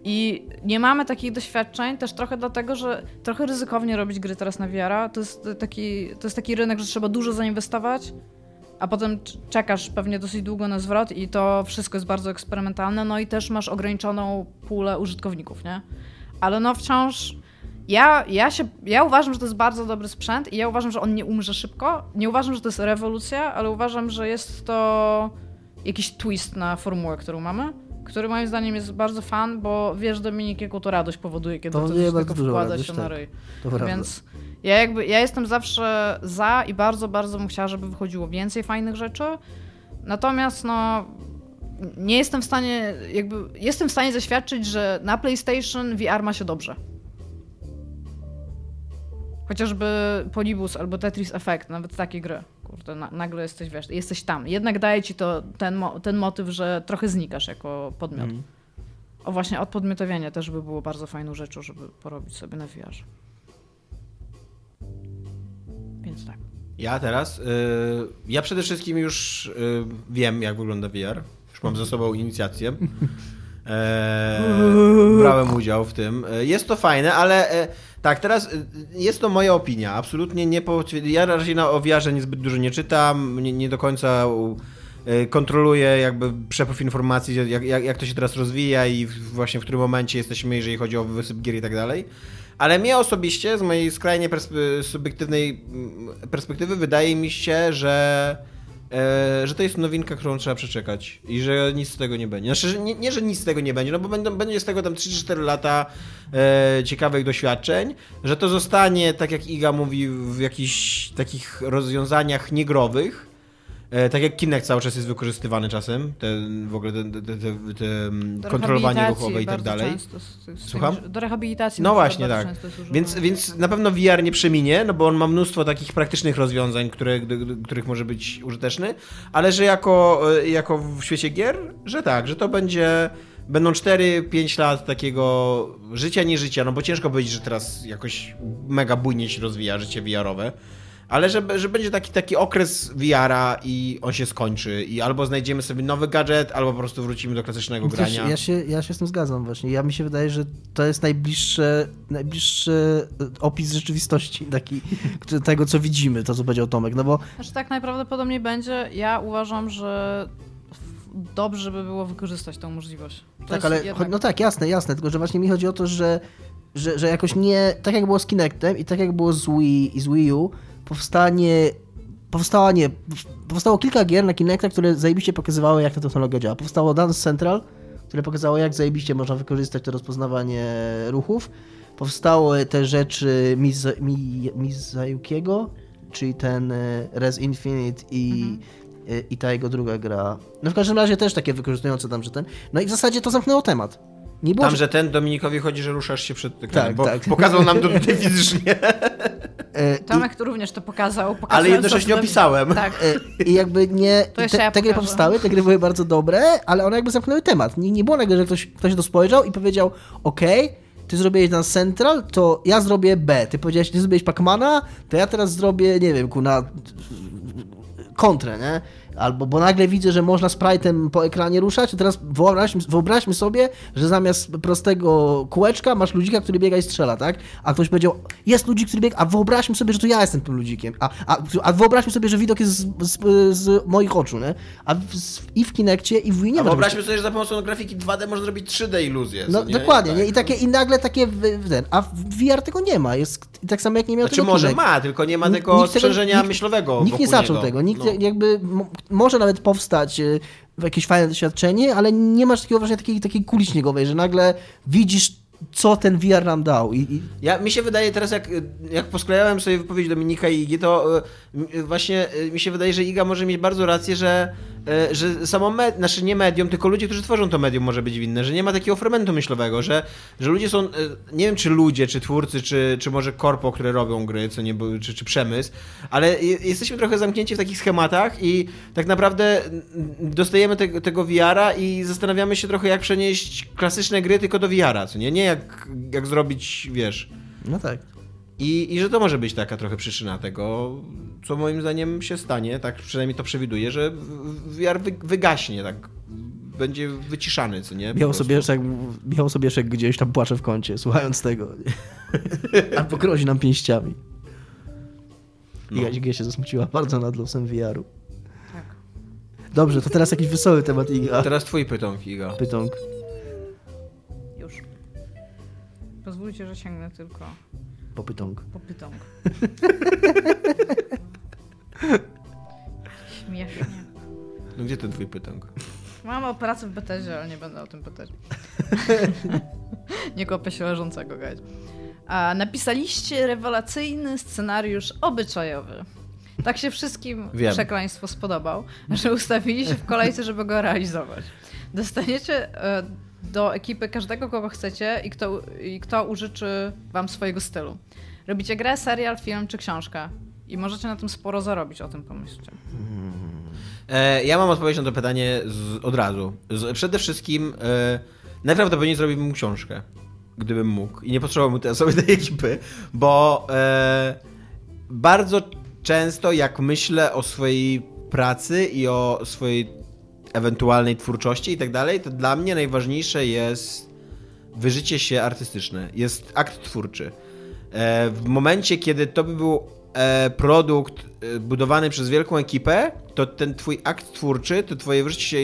I nie mamy takich doświadczeń też trochę dlatego, że trochę ryzykownie robić gry teraz na VR. To jest taki, to jest taki rynek, że trzeba dużo zainwestować, a potem czekasz pewnie dosyć długo na zwrot i to wszystko jest bardzo eksperymentalne, no i też masz ograniczoną pulę użytkowników, nie? Ale no wciąż ja, ja, się, ja uważam, że to jest bardzo dobry sprzęt i ja uważam, że on nie umrze szybko. Nie uważam, że to jest rewolucja, ale uważam, że jest to jakiś twist na formułę, którą mamy który moim zdaniem jest bardzo fan, bo wiesz Dominik, jaką to radość powoduje, kiedy powoduje to tylko wkłada się tak. na ryj. Więc ja jakby, ja jestem zawsze za i bardzo, bardzo bym chciała, żeby wychodziło więcej fajnych rzeczy. Natomiast no nie jestem w stanie, jakby, jestem w stanie zaświadczyć, że na PlayStation VR ma się dobrze. Chociażby Polibus albo Tetris Effect, nawet takie gry. Kurde, na, nagle jesteś, wiesz, jesteś tam. Jednak daje ci to ten, mo ten motyw, że trochę znikasz jako podmiot. Mm. O właśnie, odpodmiotowienie też by było bardzo fajną rzeczą, żeby porobić sobie na VR. Więc tak. Ja teraz, yy, ja przede wszystkim już yy, wiem, jak wygląda VR. Już mam ze sobą inicjację. Eee, brałem udział w tym. E, jest to fajne, ale e, tak, teraz e, jest to moja opinia. Absolutnie nie Ja raczej na owiarze niezbyt dużo nie czytam, nie, nie do końca kontroluję jakby przepływ informacji, jak, jak, jak to się teraz rozwija i właśnie w którym momencie jesteśmy, jeżeli chodzi o wysyp gier i tak dalej. Ale mnie osobiście, z mojej skrajnie subiektywnej perspektywy, wydaje mi się, że e, że to jest nowinka, którą trzeba przeczekać i że nic z tego nie będzie. Znaczy, że nie, nie, że nic z tego nie będzie, no bo będą, będzie z tego tam 3-4 lata e, ciekawych doświadczeń, że to zostanie, tak jak Iga mówi, w jakichś takich rozwiązaniach niegrowych, tak jak Kinect cały czas jest wykorzystywany czasem, ten, w ogóle te, te, te, te kontrolowanie ruchowe i tak dalej. Słucham? Do rehabilitacji. No właśnie, tak. Więc, więc na pewno VR nie przeminie, no bo on ma mnóstwo takich praktycznych rozwiązań, które, których może być użyteczny, ale że jako, e, jako w świecie gier, że tak, że to będzie będą 4-5 lat takiego życia, nie życia, no bo ciężko powiedzieć, że teraz jakoś mega bujnie się rozwija życie VR-owe ale że, że będzie taki, taki okres VR-a i on się skończy i albo znajdziemy sobie nowy gadżet, albo po prostu wrócimy do klasycznego Wiesz, grania. ja, się, ja się z tym zgadzam właśnie. Ja mi się wydaje, że to jest najbliższe, najbliższy opis rzeczywistości taki, (laughs) tego, co widzimy, to co powiedział Tomek, no bo Znaczy tak najprawdopodobniej będzie. Ja uważam, że dobrze by było wykorzystać tą możliwość. To tak, ale jednak- no tak, jasne, jasne, tylko że właśnie mi chodzi o to, że, że, że jakoś nie, tak jak było z Kinectem i tak jak było z Wii i z Wii U, powstanie, powstała nie, powstało kilka gier na Kinecta, które zajebiście pokazywały, jak ta technologia działa. Powstało Dance Central, które pokazało, jak zajebiście można wykorzystać to rozpoznawanie ruchów. Powstały te rzeczy Miza- Mi- Mizayukiego, czyli ten e, Res Infinite i, e, i ta jego druga gra. No w każdym razie też takie wykorzystujące tam, że ten. No i w zasadzie to zamknęło temat. Nie było, Tam, że ten Dominikowi chodzi, że ruszasz się przed ekranem, Tak, bo tak. pokazał nam to (laughs) tutaj fizycznie, Tomek tu również to pokazał. ale jednocześnie opisałem. Tak. e, I jakby nie. To te, ja te gry powstały, te gry były bardzo dobre, ale one jakby zamknęły temat. Nie, nie było nagle, że ktoś, ktoś to spojrzał i powiedział: OK, ty zrobiłeś na Central, to ja zrobię B. Ty powiedziałeś, ty zrobiłeś Pacmana, to ja teraz zrobię, nie wiem, ku na kontrę, nie? Albo, bo nagle widzę, że można sprite'em po ekranie ruszać, to teraz wyobraźmy, wyobraźmy sobie, że zamiast prostego kółeczka masz ludzika, który biega i strzela, tak? A ktoś powiedział, jest ludzik, który biega, a wyobraźmy sobie, że to ja jestem tym ludzikiem. A, a, a wyobraźmy sobie, że widok jest z, z, z moich oczu, nie? A w, z, i w Kinekcie, i w Wii nie A wyobraźmy sobie, że za pomocą grafiki 2D można zrobić 3D iluzję. no nie? dokładnie, Tak. nie? I, takie, i nagle takie, w, ten, a w VR tego nie ma, jest i tak samo jak nie miał Znaczy tego może Kinect. ma, tylko nie ma tego nikt sprzężenia nikt- myślowego Nikt nie zaczął niego. tego, nikt No. jakby może nawet powstać e, jakieś fajne doświadczenie, ale nie masz takiego właśnie takiej, takiej kuli śniegowej, że nagle widzisz, co ten VR nam dał. I, i Ja, mi się wydaje teraz, jak, jak posklejałem sobie wypowiedź Dominika i Igi, to e, m- właśnie e, mi się wydaje, że Iga może mieć bardzo rację, że, że samo, med, znaczy nie medium, tylko ludzie, którzy tworzą to medium może być winne, że nie ma takiego fermentu myślowego, że, że ludzie są, e, nie wiem czy ludzie, czy twórcy, czy, czy może korpo, które robią gry, co nie, czy, czy przemysł, ale je- jesteśmy trochę zamknięci w takich schematach i tak naprawdę dostajemy te, tego VR-a i zastanawiamy się trochę, jak przenieść klasyczne gry tylko do VR-a, co nie? Nie jak, jak zrobić, wiesz... no tak. I, I że to może być taka trochę przyczyna tego, co moim zdaniem się stanie, tak przynajmniej to przewiduję, że VR wy, wygaśnie, tak będzie wyciszany, co nie? Po Miał prostu. sobie, jak, miał sobie jak gdzieś tam płacze w kącie, słuchając tego. (laughs) Albo grozi nam pięściami. No. I się zasmuciła bardzo nad losem VR-u. Tak. Dobrze, to teraz jakiś wesoły temat Iga. A teraz twój pytonk, Iga. Pytonk. Już. Pozwólcie, że sięgnę tylko Po pytonk. po pytonk. Śmiesznie. No gdzie ten twój pytonk? Mam operację w Betezie, ale nie będę o tym pytać. (laughs) nie kopię się leżącego, gać. A napisaliście rewelacyjny scenariusz obyczajowy. Tak się wszystkim Wiem. przekleństwo spodobał, że ustawili się w kolejce, żeby go realizować. Dostaniecie e, do ekipy każdego, kogo chcecie i kto, i kto użyczy wam swojego stylu. Robicie grę, serial, film czy książkę. I możecie na tym sporo zarobić, o tym pomyślcie. E, ja mam odpowiedź na to pytanie z, od razu. Z, przede wszystkim e, najprawdopodobniej zrobiłbym książkę, gdybym mógł. I nie potrzebowałbym tej osoby tej ekipy, bo e, bardzo często jak myślę o swojej pracy i o swojej ewentualnej twórczości i tak dalej, to dla mnie najważniejsze jest wyżycie się artystyczne. Jest akt twórczy. E, w momencie, kiedy to by był e, produkt e, budowany przez wielką ekipę, to ten twój akt twórczy, to twoje wyżycie się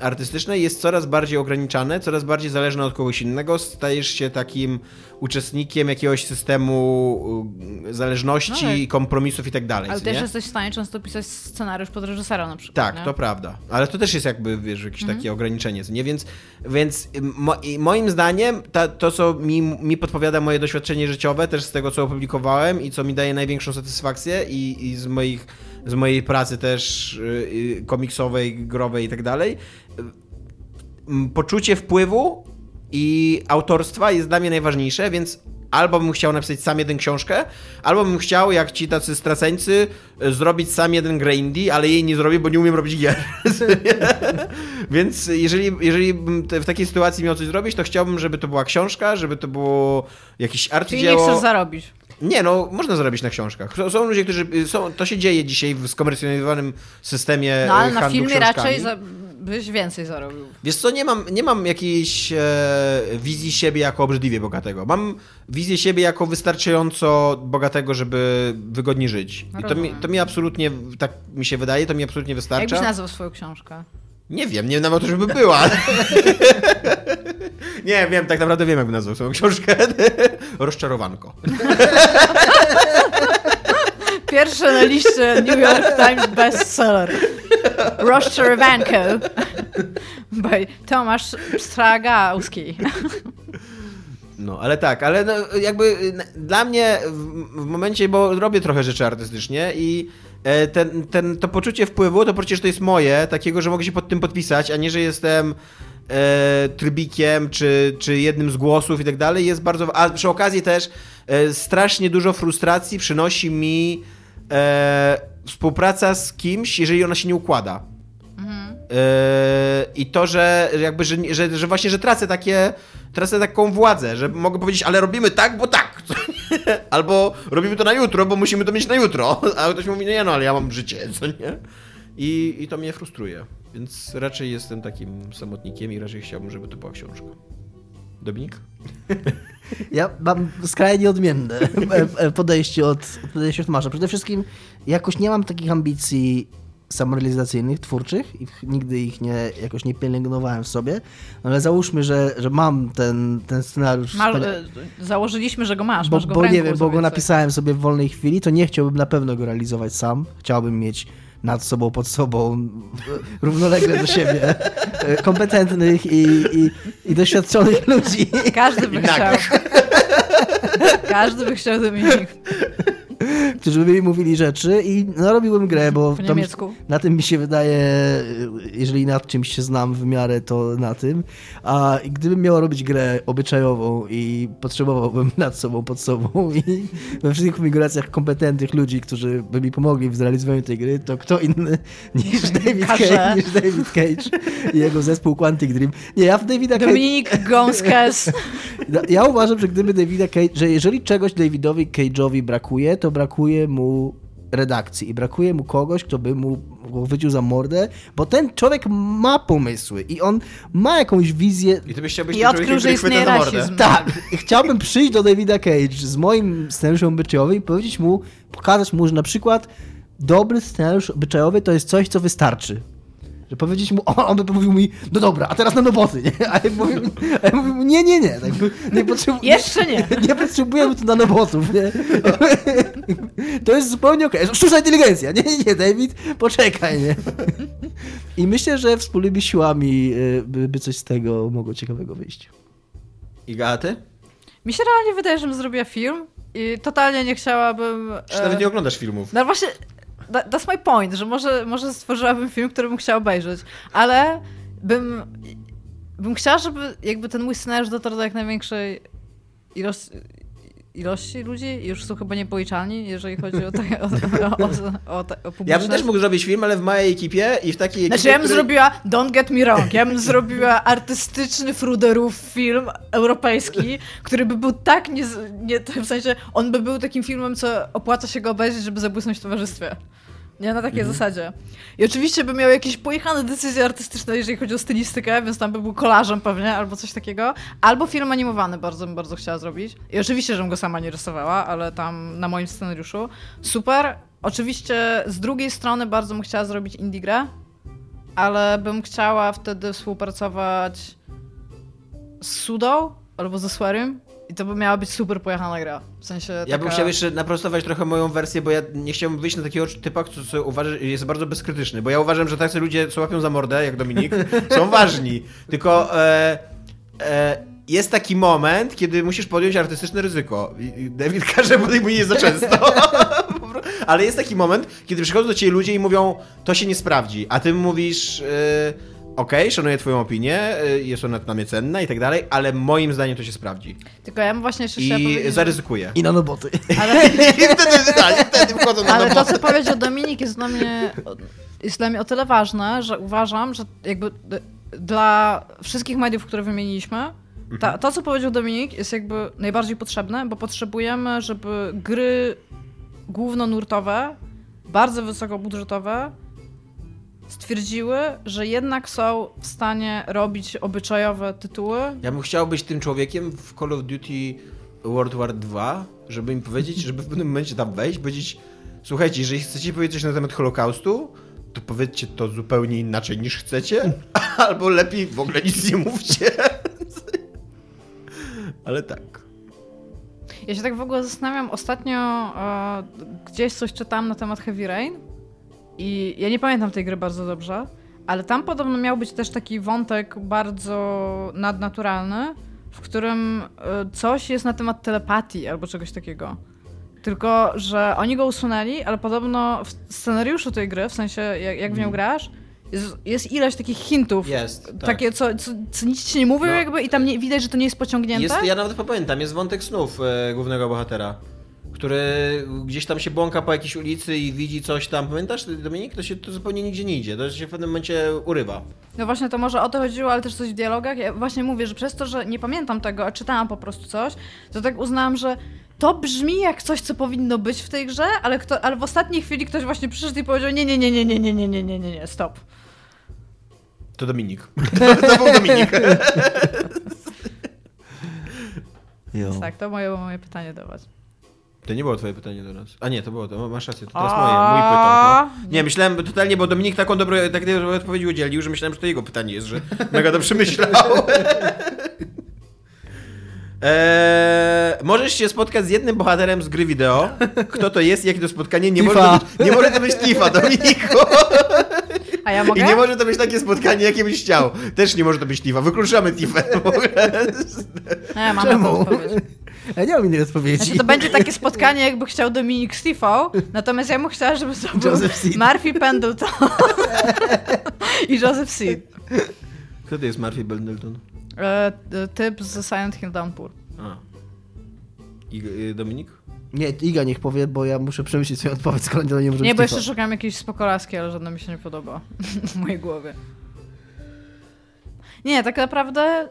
artystyczne jest coraz bardziej ograniczane, coraz bardziej zależne od kogoś innego, stajesz się takim uczestnikiem jakiegoś systemu e, zależności, No ale- kompromisów i tak dalej. Ale też nie? jesteś w stanie często pisać scenariusz pod reżysera na przykład. Tak, nie? to prawda. Ale to też jest jakby, wiesz, jakieś Mhm. takie ograniczenie, nie? Więc, więc mo, i moim zdaniem ta, to, co mi, mi podpowiada moje doświadczenie życiowe, też z tego, co opublikowałem i co mi daje największą satysfakcję i, i z, moich, z mojej pracy też y, y, komiksowej, growej i tak dalej, poczucie wpływu i autorstwa jest dla mnie najważniejsze, więc albo bym chciał napisać sam jeden książkę, albo bym chciał, jak ci tacy straceńcy, y, zrobić sam jeden grę indie, ale jej nie zrobię, bo nie umiem robić gier. (laughs) więc jeżeli, jeżeli bym w takiej sytuacji miał coś zrobić, to chciałbym, żeby to była książka, żeby to było jakiś Czyli nie arcydzieło. chcesz zarobić. Nie, no można zarobić na książkach. Są, ludzie, którzy. Są, to się dzieje dzisiaj w skomercjalizowanym systemie. No ale e, na filmie książkami. raczej za, byś więcej zarobił. Wiesz co, nie mam, nie mam jakiejś e, wizji siebie jako obrzydliwie bogatego. Mam wizję siebie jako wystarczająco bogatego, żeby wygodnie żyć. I to mi, to mi absolutnie, tak mi się wydaje, to mi absolutnie Jak wystarcza. byś nazwał swoją książkę? Nie wiem, nie wiem nawet, żeby była. (laughs) nie wiem, tak naprawdę wiem, jakby nazwał swoją książkę. (laughs) Rozczarowanko. (laughs) Pierwsze na liście New York Times bestseller. Rozczarowanko by Tomasz Stragałski. No, ale tak, ale no, jakby dla mnie w, w momencie, bo robię trochę rzeczy artystycznie i ten, ten, to poczucie wpływu, to poczucie, że to jest moje, takiego, że mogę się pod tym podpisać, a nie, że jestem e, trybikiem, czy, czy jednym z głosów i tak dalej, jest bardzo... A przy okazji też e, strasznie dużo frustracji przynosi mi e, współpraca z kimś, jeżeli ona się nie układa. Yy, I to, że jakby, że, że, że właśnie, że tracę takie, tracę taką władzę, że mogę powiedzieć, ale robimy tak, bo tak. (laughs) (laughs) Albo robimy to na jutro, bo musimy to mieć na jutro. (laughs) A ktoś mówi, nie no, ale ja mam życie, co nie? I, I to mnie frustruje. Więc raczej jestem takim samotnikiem i raczej chciałbym, żeby to była książka. Dominik? Ja mam skrajnie odmienne (laughs) podejście od, od podejścia od Masza. Przede wszystkim jakoś nie mam takich ambicji samorealizacyjnych, twórczych i nigdy ich nie, jakoś nie pielęgnowałem w sobie, ale załóżmy, że, że mam ten, ten scenariusz. Masz, e, założyliśmy, że go masz. bo, masz go w bo ręku nie wiem, bo go napisałem sobie w wolnej chwili, to nie chciałbym na pewno go realizować sam. Chciałbym mieć nad sobą, pod sobą, (laughs) równolegle do siebie, e, kompetentnych i, i, i doświadczonych ludzi. Każdy by chciał. Każdy by chciał Dominik. (laughs) którzy by mi mówili rzeczy i no, robiłem grę, bo na tym mi się wydaje, jeżeli nad czymś się znam w miarę, to na tym. A gdybym miał robić grę obyczajową i potrzebowałbym (laughs) nad sobą, pod sobą i we wszystkich konfiguracjach kompetentnych ludzi, którzy by mi pomogli w zrealizowaniu tej gry, to kto inny (laughs) niż David. Cage, niż David Cage i jego zespół Quantic Dream. Nie, ja w Davida Cage... Dominik Gąskes. Ja uważam, że gdyby Davida Cage, że jeżeli czegoś Davidowi Cage'owi brakuje, to brakuje mu redakcji i brakuje mu kogoś, kto by mu wyciął za mordę, bo ten człowiek ma pomysły i on ma jakąś wizję. I ty byś chciał być I odkrył, że istnieje rasizm. Tak, chciałbym przyjść do Davida Cage z moim scenariuszem obyczajowym i powiedzieć mu, pokazać mu, że na przykład dobry scenariusz obyczajowy to jest coś, co wystarczy. Że powiedzieć mu, on, on by mówił mi, no dobra, a teraz na roboty, nie? A ja mówił, a ja mówił mu, nie, nie, nie, tak, (laughs) nie potrzebuję. Jeszcze nie. Nie potrzebujemy tu nanobotów, nie? To jest zupełnie okej. Sztuczna inteligencja. Nie, nie, nie, David, poczekaj, nie? I myślę, że wspólnymi siłami y, by, by coś z tego mogło ciekawego wyjść. I Gaty? Mi się realnie wydaje, że bym zrobiła film i totalnie nie chciałabym... Czy e, nawet nie oglądasz filmów? No właśnie, that's my point, że może, może stworzyłabym film, który bym chciała obejrzeć, ale bym, bym chciała, żeby jakby ten mój scenariusz dotarł do jak największej ilości, ilości ludzi i już są chyba niepoliczalni, jeżeli chodzi o, te, (laughs) o, o, o, o, te- o Ja bym też mógł zrobić film, ale w mojej ekipie i w takiej ekipie, Znaczy ja bym której- zrobiła, don't get me wrong, ja bym zrobiła artystyczny fruderów film europejski, który by był tak nie, nie, w sensie, on by był takim filmem, co opłaca się go obejrzeć, żeby zabłysnąć w towarzystwie. Nie, na takiej zasadzie. I oczywiście by miał jakieś pojechane decyzje artystyczne, jeżeli chodzi o stylistykę, więc tam by był kolażem pewnie, albo coś takiego. Albo film animowany bardzo bym bardzo chciała zrobić. I oczywiście, żebym go sama nie rysowała, ale tam na moim scenariuszu. Super. Oczywiście z drugiej strony bardzo bym chciała zrobić indie grę, ale bym chciała wtedy współpracować z Sudą albo ze Swerim i to by miała być super pojechana gra. W sensie Ja bym taka- chciał jeszcze naprostować trochę moją wersję, bo ja nie chciałbym wyjść na takiego typa, który co uważa, jest bardzo bezkrytyczny, bo ja uważam, że tacy ludzie, co łapią za mordę, jak Dominik, (laughs) są ważni. Tylko e, e, jest taki moment, kiedy musisz podjąć artystyczne ryzyko. I- i David (laughs) każe podejmuje za często. (laughs) Ale jest taki moment, kiedy przychodzą do ciebie ludzie i mówią, to się nie sprawdzi, a ty mówisz... E, Okej, szanuję twoją opinię, e, jest ona dla mnie cenna i tak dalej, ale moim zdaniem to się sprawdzi. Tylko ja bym właśnie jeszcze I powiedzieć... zaryzykuję. I nanoboty. Ale, (laughs) I wtedy, tak, wtedy wchodzą na ale to, co powiedział Dominik, jest dla mnie, jest dla mnie o tyle ważne, że uważam, że jakby dla wszystkich mediów, które wymieniliśmy, Ta, to, co powiedział Dominik, jest jakby najbardziej potrzebne, bo potrzebujemy, żeby gry głównonurtowe, bardzo wysokobudżetowe, stwierdziły, że jednak są w stanie robić obyczajowe tytuły. Ja bym chciał być tym człowiekiem w Call of Duty World War 2, żeby im powiedzieć, żeby w pewnym momencie tam wejść, powiedzieć słuchajcie, jeżeli chcecie powiedzieć coś na temat Holokaustu, to powiedzcie to zupełnie inaczej niż chcecie, (laughs) albo lepiej w ogóle nic nie mówcie. (laughs) Ale tak. Ja się tak w ogóle zastanawiam, ostatnio e, gdzieś coś czytałam na temat Heavy Rain i ja nie pamiętam tej gry bardzo dobrze, ale tam podobno miał być też taki wątek bardzo nadnaturalny, w którym e, coś jest na temat telepatii albo czegoś takiego. Tylko, że oni go usunęli, ale podobno w scenariuszu tej gry, w sensie jak, jak w nią grasz, jest, jest ileś takich hintów. Jest, tak. Takie, co, co, co nic ci nie mówią No. jakby i tam nie, widać, że to nie jest pociągnięte. Jest, ja nawet pamiętam, jest wątek snów e, głównego bohatera, który gdzieś tam się błąka po jakiejś ulicy i widzi coś tam. Pamiętasz, Dominik? To się to zupełnie nigdzie nie idzie, to się w pewnym momencie urywa. No właśnie to może o to chodziło, ale też coś w dialogach. Ja właśnie mówię, że przez to, że nie pamiętam tego, a czytałam po prostu coś, to tak uznałam, że to brzmi jak coś, co powinno być w tej grze, ale, kto, ale w ostatniej chwili ktoś właśnie przyszedł i powiedział nie, nie, nie, nie, nie, nie, nie, nie, nie, nie, nie, stop. To Dominik. to był Dominik. Tak, to moje, moje pytanie do was. To nie było twoje pytanie do nas. A nie, to było to. Masz rację, to teraz moje. Mój pytał. No. Nie, myślałem totalnie, bo Dominik taką dobrą, tak odpowiedź udzielił, że myślałem, że to jego pytanie jest, że mega to przemyślał. (laughs) Eee, możesz się spotkać z jednym bohaterem z gry wideo. Kto to jest, jakie to spotkanie? Nie, może Tifa. to, być, nie może to być Tifa, Dominiku. A ja I mogę? nie może to być takie spotkanie, jakie byś chciał. Też nie może to być Tifa. Wykluczamy Tifę. ogóle. Nie, mam na to Czemu? Ja nie mam innej odpowiedzi. Znaczy to będzie takie spotkanie, jakby chciał Dominik z Tifą, natomiast ja mu chciała, żeby to był Joseph Seed. Murphy Pendleton i Joseph Seed. Kto to jest Murphy Pendleton? E, e, typ z Silent Hill Downpour. A. I, y, Dominik? Nie, Iga niech powie, bo ja muszę przemyśleć swoją odpowiedź, skoro to nie może Nie, bo jeszcze szukam jakiejś spokolaski, ale żadna mi się nie podoba (laughs) w mojej głowie. Nie, tak naprawdę y,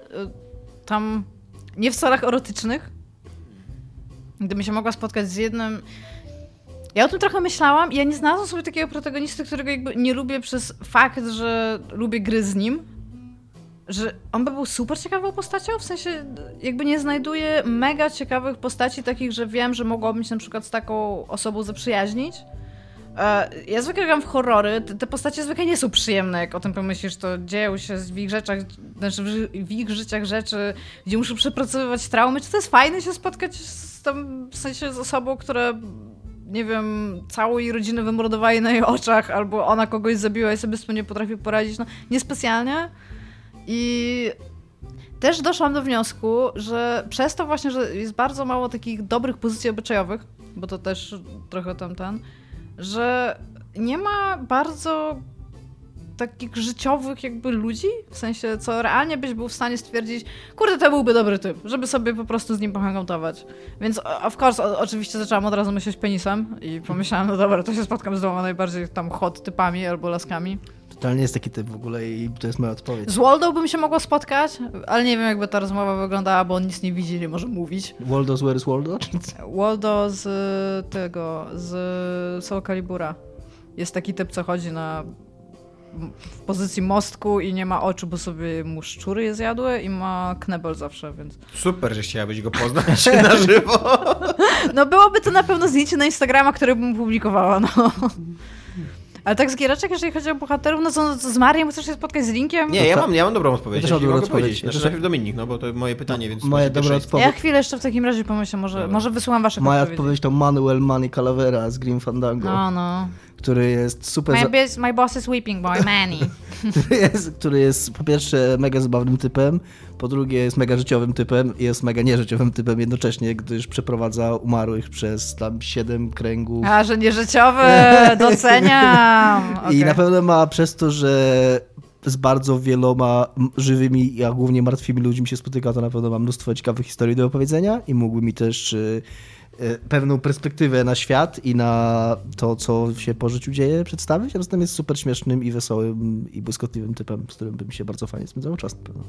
tam nie w celach erotycznych. Gdybym się mogła spotkać z jednym. Ja o tym trochę myślałam i ja nie znalazłam sobie takiego protagonisty, którego jakby nie lubię przez fakt, że lubię gry z nim. Że on by był super ciekawą postacią, w sensie jakby nie znajduję mega ciekawych postaci takich, że wiem, że mogłabym się na przykład z taką osobą zaprzyjaźnić. E, Ja zwykle gram w horrory, te, postacie zwykle nie są przyjemne, jak o tym pomyślisz, to dzieją się w ich rzeczach, znaczy w, ich życiach rzeczy, gdzie muszą przepracowywać traumy. Czy to jest fajne się spotkać z tam, w sensie z osobą, która nie wiem, całą jej rodzinę wymordowali na jej oczach, albo ona kogoś zabiła i sobie z tym nie potrafi poradzić. No, niespecjalnie. I też doszłam do wniosku, że przez to właśnie, że jest bardzo mało takich dobrych pozycji obyczajowych, bo to też trochę tam ten, że nie ma bardzo takich życiowych jakby ludzi, w sensie co realnie byś był w stanie stwierdzić, kurde, to byłby dobry typ, żeby sobie po prostu z nim pohangotować. Więc of course, o, oczywiście zaczęłam od razu myśleć penisem i pomyślałam, no dobra, to się spotkam z dwoma najbardziej tam hot typami albo laskami. Totalnie jest taki typ w ogóle i to jest moja odpowiedź. Z Waldo bym się mogła spotkać, ale nie wiem jakby ta rozmowa wyglądała, bo on nic nie widzi, nie może mówić. Waldo's Where is Waldo? Waldo z tego, z Soul Calibura. Jest taki typ, co chodzi na w pozycji mostku i nie ma oczu, bo sobie mu szczury je zjadły i ma knebel zawsze, więc... Super, że chciałabyś go poznać (laughs) na żywo. No byłoby to na pewno zdjęcie na Instagrama, które bym publikowała, no. Ale tak z giereczek, jeżeli chodzi o bohaterów, no co, z Mariem chcesz się spotkać z Linkiem? Nie, ja mam, ja mam dobrą odpowiedź. Ja też mam dobrą odpowiedź. Znaczy najpierw Dominik, no bo to moje pytanie, więc... Moja dobra odpowiedź. Ja chwilę jeszcze w takim razie pomyślę, może, Dobra. może wysyłam wasze Moja odpowiedzi. odpowiedź to Manuel Manny Calavera z Grim Fandango, No, no. Który jest super... My, bis- my boss is weeping boy, Manny. (laughs) który jest, który jest po pierwsze mega zabawnym typem, po drugie jest mega życiowym typem i jest mega nieżyciowym typem jednocześnie, gdyż przeprowadza umarłych przez tam siedem kręgów. A, że nieżyciowe, (laughs) doceniam. I Okej. na pewno ma przez to, że z bardzo wieloma żywymi, a głównie martwymi ludźmi się spotyka, to na pewno ma mnóstwo ciekawych historii do opowiedzenia i mógłby mi też y, y, pewną perspektywę na świat i na to, co się po życiu dzieje, przedstawić. A zatem jest super śmiesznym i wesołym i błyskotliwym typem, z którym bym się bardzo fajnie spędzał czas na pewno.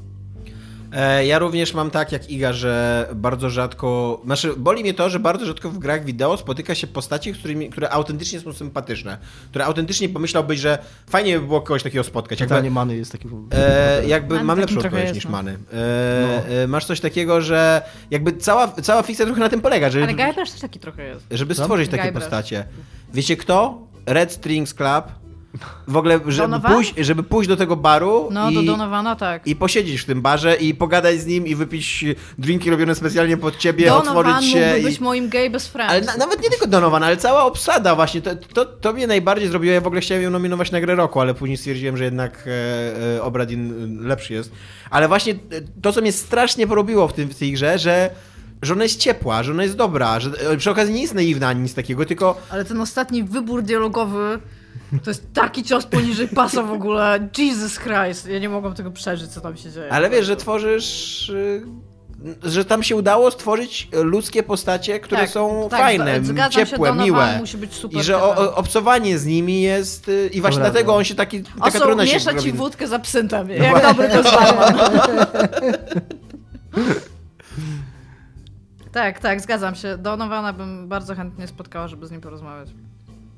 E, Ja również mam tak jak Iga, że bardzo rzadko. Znaczy, boli mnie to, że bardzo rzadko w grach wideo spotyka się postaci, którymi, które autentycznie są sympatyczne. Które autentycznie pomyślałbyś, że fajnie by było kogoś takiego spotkać. Jakby, Totalnie Many jest taki... e, jakby Man mam takim lepszą odpowiedź niż no. Many. E, e, masz coś takiego, że jakby cała, cała fikcja trochę na tym polega, że Ale Guybrush też taki trochę jest. żeby stworzyć takie Guybrush. postacie. Wiecie kto? Red Strings Club. W ogóle, żeby Donovan? pójść, żeby pójść do tego baru No, i, do Donowana tak. i posiedzieć w tym barze i pogadać z nim i wypić drinki robione specjalnie pod ciebie, Donovan otworzyć się. mógłby I... być moim gay best friend. Ale na, nawet nie tylko Donovan, ale cała obsada właśnie. To, to, to mnie najbardziej zrobiło. Ja w ogóle chciałem ją nominować na grę roku, ale później stwierdziłem, że jednak e, e, Obradin e, lepszy jest. Ale właśnie e, to, co mnie strasznie porobiło w, tym, w tej grze, że że ona jest ciepła, że ona jest dobra, że e, przy okazji nie jest naiwna ani nic takiego, tylko Ale ten ostatni wybór dialogowy to jest taki cios poniżej pasa w ogóle. Jesus Christ. Ja nie mogłam tego przeżyć, co tam się dzieje. Ale wiesz, że tworzysz. y, Że tam się udało stworzyć ludzkie postacie, które Tak, są tak, fajne, zgadzam się, ciepłe, Donovan miłe. musi być super I że o, obcowanie z nimi jest. y, I właśnie Dobra, dlatego no. on się taki. Taka trudna się miesza ci wódkę z absyntem. Jak dobry to. (laughs) Tak, tak, zgadzam się. Donowana bym bardzo chętnie spotkała, żeby z nim porozmawiać.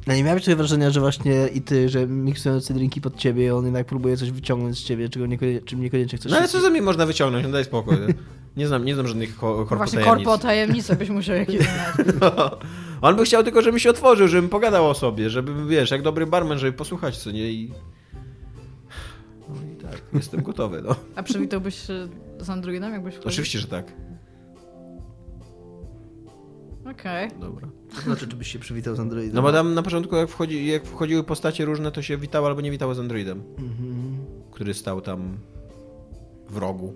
No nie miałeś takiego wrażenia, że właśnie i ty, że miksując te drinki pod ciebie, on jednak próbuje coś wyciągnąć z ciebie, czego niekoniecznie, czym niekoniecznie chcesz No ale co za mnie można wyciągnąć? No daj spokój. (laughs) Nie znam, nie znam żadnych ko- korpo Właśnie korpo tajemnice byś musiał jakieś (laughs) znać. On by chciał tylko, żebym się otworzył, żebym pogadał o sobie, żeby, wiesz, jak dobry barman, żeby posłuchać, co nie i... No i tak, jestem gotowy, no. A przywitałbyś się z Androidem, jakbyś wchodził? Oczywiście, że tak. Okej. Dobra. To znaczy, czy byś się przywitał z Androidem? No bo tam na początku, jak, wchodzi, jak wchodziły postacie różne, to się witało albo nie witało z Androidem, Mhm. który stał tam w rogu.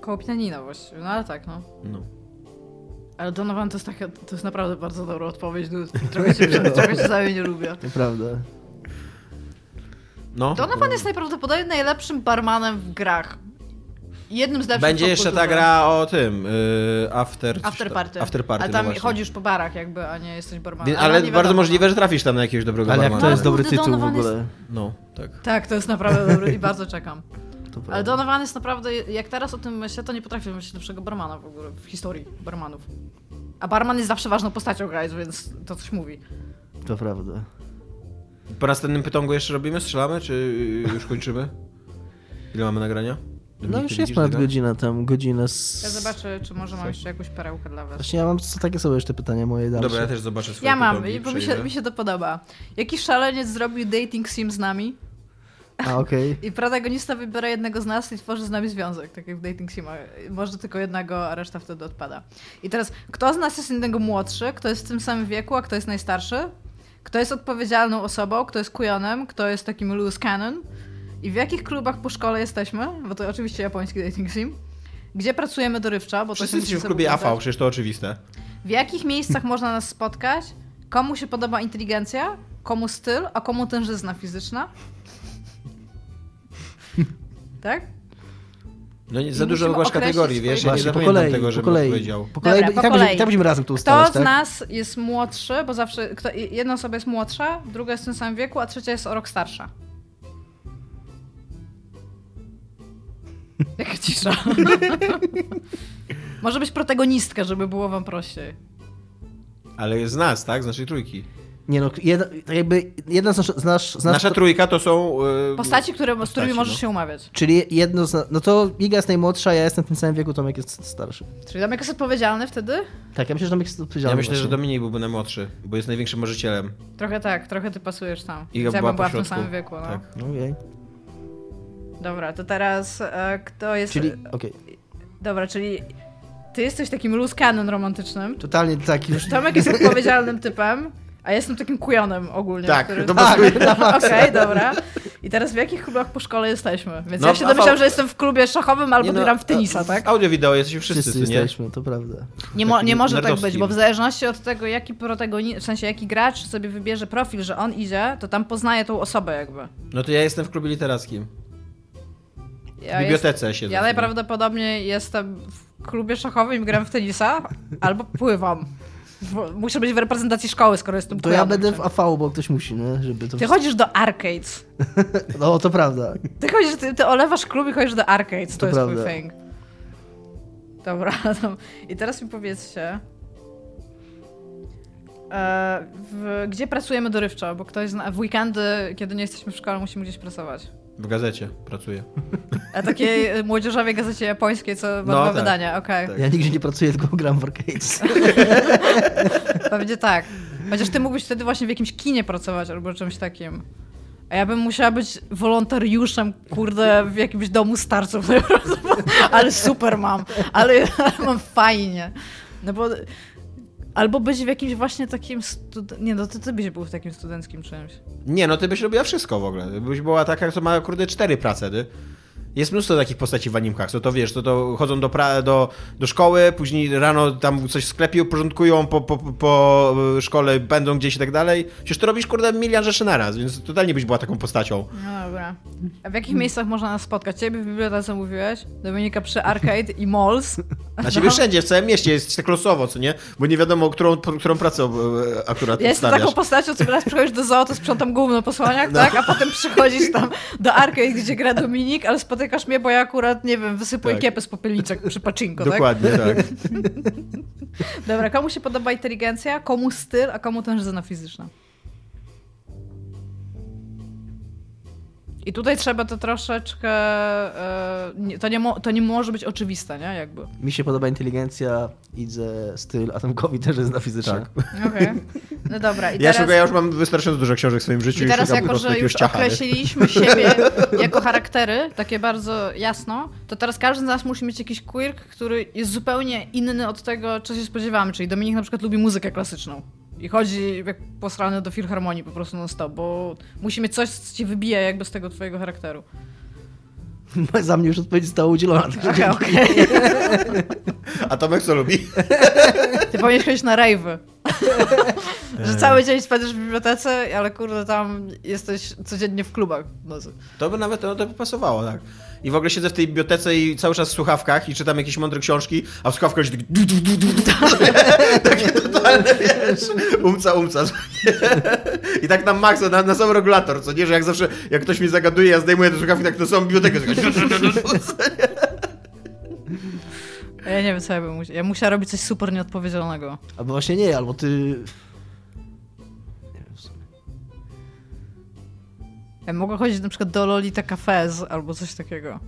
Koło pianina właściwie, no ale tak, no. No. Ale Donovan to jest taka, to jest naprawdę bardzo dobra odpowiedź, dude. Trochę się, (laughs) trochę się za nie lubię. Nieprawda. no. Donovan jest najprawdopodobniej najlepszym barmanem w grach. Jednym z lepszych Będzie jeszcze ta gra o tym, yy, after... After party. After party, A no tam właśnie. chodzisz po barach jakby, a nie jesteś barmanem. Ale nie bardzo możliwe, no. że trafisz tam na jakiegoś dobrego Ale jak barmana. to jest dobry Kurde, tytuł w Donovan jest- ogóle. No, tak. Tak, to jest naprawdę dobry i bardzo czekam. Ale Donovan jest naprawdę, jak teraz o tym myślę, to nie potrafię wymyślić lepszego barmana w ogóle w historii barmanów. A barman jest zawsze ważną postacią, guys, więc to coś mówi. To prawda. Po następnym pytongu jeszcze robimy? Strzelamy, czy już kończymy? Ile mamy nagrania? No już jest ponad zegar? godzina tam, godzina z... Ja zobaczę, czy może mam jeszcze jakąś perełkę dla was. Właśnie ja mam co takie sobie jeszcze pytania moje dalsze. Dobra, ja też zobaczę swoje Ja mam, bo mi się, mi się to podoba. Jaki szaleniec zrobił dating sim z nami A, okej. (laughs) i protagonista wybiera jednego z nas i tworzy z nami związek, tak jak w dating simach. Może tylko jednego, a reszta wtedy odpada. I teraz, kto z nas jest innego młodszy, kto jest w tym samym wieku, a kto jest najstarszy? Kto jest odpowiedzialną osobą, kto jest kujonem, kto jest takim loose cannon? I w jakich klubach po szkole jesteśmy? Bo to oczywiście japoński dating sim. Gdzie pracujemy dorywczo, bo Wszyscy jesteśmy w klubie AV, przecież to oczywiste. W jakich miejscach (laughs) można nas spotkać? Komu się podoba inteligencja? Komu styl? A komu tężyzna fizyczna? (laughs) Tak? No nie, za I dużo ogłasz kategorii, wiesz? Ja nie po kolei, tego, po żebym kolei. powiedział. Po kolei, Dobra, i, po tak kolei. Będziemy, i tak będziemy razem tu Kto ustalać, z tak? nas jest młodszy, bo zawsze kto, jedna osoba jest młodsza, druga jest w tym samym wieku, a trzecia jest o rok starsza. (laughs) Jaka cisza. (laughs) Może być protagonistka, żeby było wam prościej. Ale z nas, tak? Z naszej trójki. Nie no, jedna, tak jakby jedna z, nasz, z, nasz, z nas... Nasza trójka to są... Yy, Postaci, które, z postaci, którymi możesz no. się umawiać. Czyli jedno z... No to Iga jest najmłodsza, ja jestem w tym samym wieku, Tomek jest starszy. Czyli Tomek jest odpowiedzialny wtedy? Tak, ja myślę, że Tomek jest odpowiedzialny Ja myślę, że właśnie. Dominik byłby najmłodszy, bo jest największym marzycielem. Trochę tak, trochę ty pasujesz tam. Iga ja była bym była w tym samym wieku, no. Tak. Okej. Dobra, to teraz e, kto jest... Czyli, okej. Dobra, czyli ty jesteś takim loose cannon romantycznym. Totalnie tak już... Tomek jest odpowiedzialnym typem, a ja jestem takim kujonem ogólnie. Tak, który... pasuje. Okej, dobra. I teraz w jakich klubach po szkole jesteśmy? Więc No, ja się domyślam, że jestem w klubie szachowym albo Nie no, gram w tenisa, tak? Audio, wideo, jesteśmy wszyscy, Wszyscy nie? jesteśmy, to prawda. Nie, mo- nie może tak nerdowskim. być, bo w zależności od tego, jaki protagonist, w sensie jaki gracz sobie wybierze profil, że on idzie, to tam poznaje tą osobę jakby. No to ja jestem w klubie literackim. W Ja bibliotece jest, siedzę. Ja najprawdopodobniej jestem w klubie szachowym i gram w tenisa, albo pływam. Muszę być w reprezentacji szkoły, skoro jestem To ja będę w AV, bo ktoś musi, nie? Żeby to... Ty chodzisz do arcades. (laughs) No, to prawda. Ty chodzisz, ty, ty olewasz klub i chodzisz do arcades, to, To jest prawda. twój thing. Dobra, (laughs) no. i teraz mi powiedzcie, e, w, gdzie pracujemy dorywczo, bo ktoś zna, w weekendy, kiedy nie jesteśmy w szkole, musimy gdzieś pracować. W gazecie pracuję. A takiej e, młodzieżowej gazecie japońskiej, co ma No, dwa tak. wydania, okej. Tak. Ja nigdzie nie pracuję, tylko gram w arcades. (laughs) Pewnie tak. Chociaż ty mógłbyś wtedy właśnie w jakimś kinie pracować albo czymś takim. A ja bym musiała być wolontariuszem, kurde, w jakimś domu starców. (laughs) ale super mam. Ale, ale mam fajnie. No bo... Albo być w jakimś właśnie takim... Stud... Nie, no ty, ty byś był w takim studenckim czymś. Nie, no ty byś robiła wszystko w ogóle. Byś była taka, co ma kurde cztery prace, ty. Jest mnóstwo takich postaci w animkach, co to wiesz, to, to chodzą do, pra- do, do szkoły, później rano tam coś w sklepie uporządkują, po, po, po szkole będą gdzieś i tak dalej. Przecież to robisz kurde milion rzeczy naraz, więc totalnie byś była taką postacią. No dobra. A w jakich miejscach można nas spotkać? Ciebie w bibliotece mówiłeś, Dominika przy Arcade i Malls. (laughs) Na ciebie wszędzie, w całym mieście jest tak losowo, co nie? Bo nie wiadomo, którą, którą pracę e, akurat Ja jestem taką postacią, co raz przychodzisz do zoo, to sprzątam gówno po słoniach, (laughs) tak? A potem przychodzisz tam do Arcade, gdzie gra Dominik, ale spotykasz mnie, bo ja akurat, nie wiem, wysypuję Tak. kiepy z popielniczek przy paczynko, tak? Dokładnie, tak. (laughs) Dobra, komu się podoba inteligencja, komu styl, a komu tężyzna fizyczna? I tutaj trzeba to troszeczkę... e, to, nie mo, to nie może być oczywiste, nie? Jakby. Mi się podoba inteligencja, idę styl, a Tomkowi też jest na fizyczna. Tak. Okej. (laughs) No dobra, i Ja, teraz... szukam, ja już mam wystarczająco dużo książek w swoim życiu I i, teraz po jako, że już ciacha. określiliśmy siebie (laughs) jako charaktery, takie bardzo jasno, to teraz każdy z nas musi mieć jakiś quirk, który jest zupełnie inny od tego, czego się spodziewamy. Czyli Dominik na przykład lubi muzykę klasyczną. I chodzi jak posrany do filharmonii po prostu non stop, bo musi mieć coś, co ci wybija jakby z tego twojego charakteru. (laughs) Za mnie już odpowiedź została udzielona. Okej, dzięki. okej. (laughs) A Tomek co lubi? (laughs) Ty powinieneś chodzić na rave'y. Że cały dzień spędzasz w bibliotece, ale kurde tam jesteś codziennie w klubach w nocy. To by nawet to, to by pasowało, tak. I w ogóle siedzę w tej bibliotece i cały czas w słuchawkach i czytam jakieś mądre książki, a w słuchawkach się taki du, du, du, du, du. (laughs) takie totalne, wiesz, umca, umca. (laughs) I tak na maksa, na, na sam regulator, co nie, że jak zawsze, jak ktoś mi zagaduje, ja zdejmuję te słuchawki, tak to są bibliotekę. tak (laughs) Ja nie wiem, co ja bym musiała. Ja musiała robić coś super nieodpowiedzialnego. Albo właśnie nie, albo ty... Ja mogę chodzić na przykład do Lolita Cafez albo coś takiego.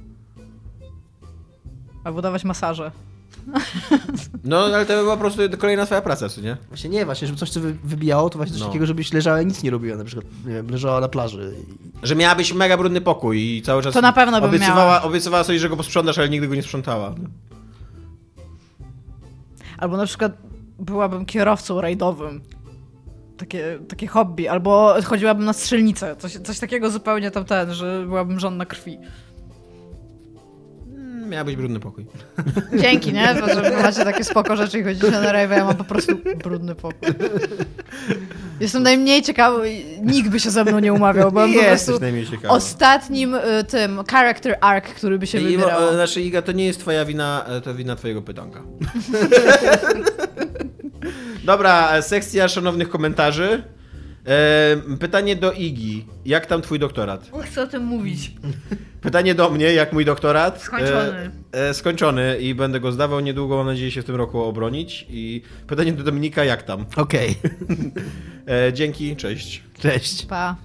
Albo dawać masaże. No, ale to była po prostu kolejna twoja praca, co nie? Właśnie nie, właśnie, żeby coś co wy- wybijało, to właśnie coś No. takiego, żebyś leżała i nic nie robiła, na przykład, nie wiem, leżała na plaży. i- Że miałabyś mega brudny pokój i cały czas To na pewno bym obiecywała, miała. obiecywała sobie, że go posprzątasz, ale nigdy go nie sprzątała. Albo na przykład byłabym kierowcą rajdowym. Takie, takie hobby. Albo chodziłabym na strzelnicę. Coś, coś takiego zupełnie tam ten, że byłabym żonna krwi. Mm, Miała być brudny pokój. (laughs) Dzięki, nie? Bo, że macie takie spoko rzeczy i chodzicie na rave, ja mam po prostu brudny pokój. Jestem najmniej ciekawy, nikt by się ze mną nie umawiał, bo po Jesteś prostu ostatnim y, tym character arc, który by się I, wybierał. e, znaczy, Iga, to nie jest twoja wina, to wina twojego pytanka. (laughs) Dobra, e, sekcja szanownych komentarzy. E, pytanie do Igi. Jak tam twój doktorat? Chcę o tym mówić. Pytanie do mnie, jak mój doktorat? Skończony. E, e, skończony i będę go zdawał niedługo, mam nadzieję się w tym roku obronić. I pytanie do Dominika, jak tam? Okej, (laughs) E, dzięki, cześć. cześć. Pa.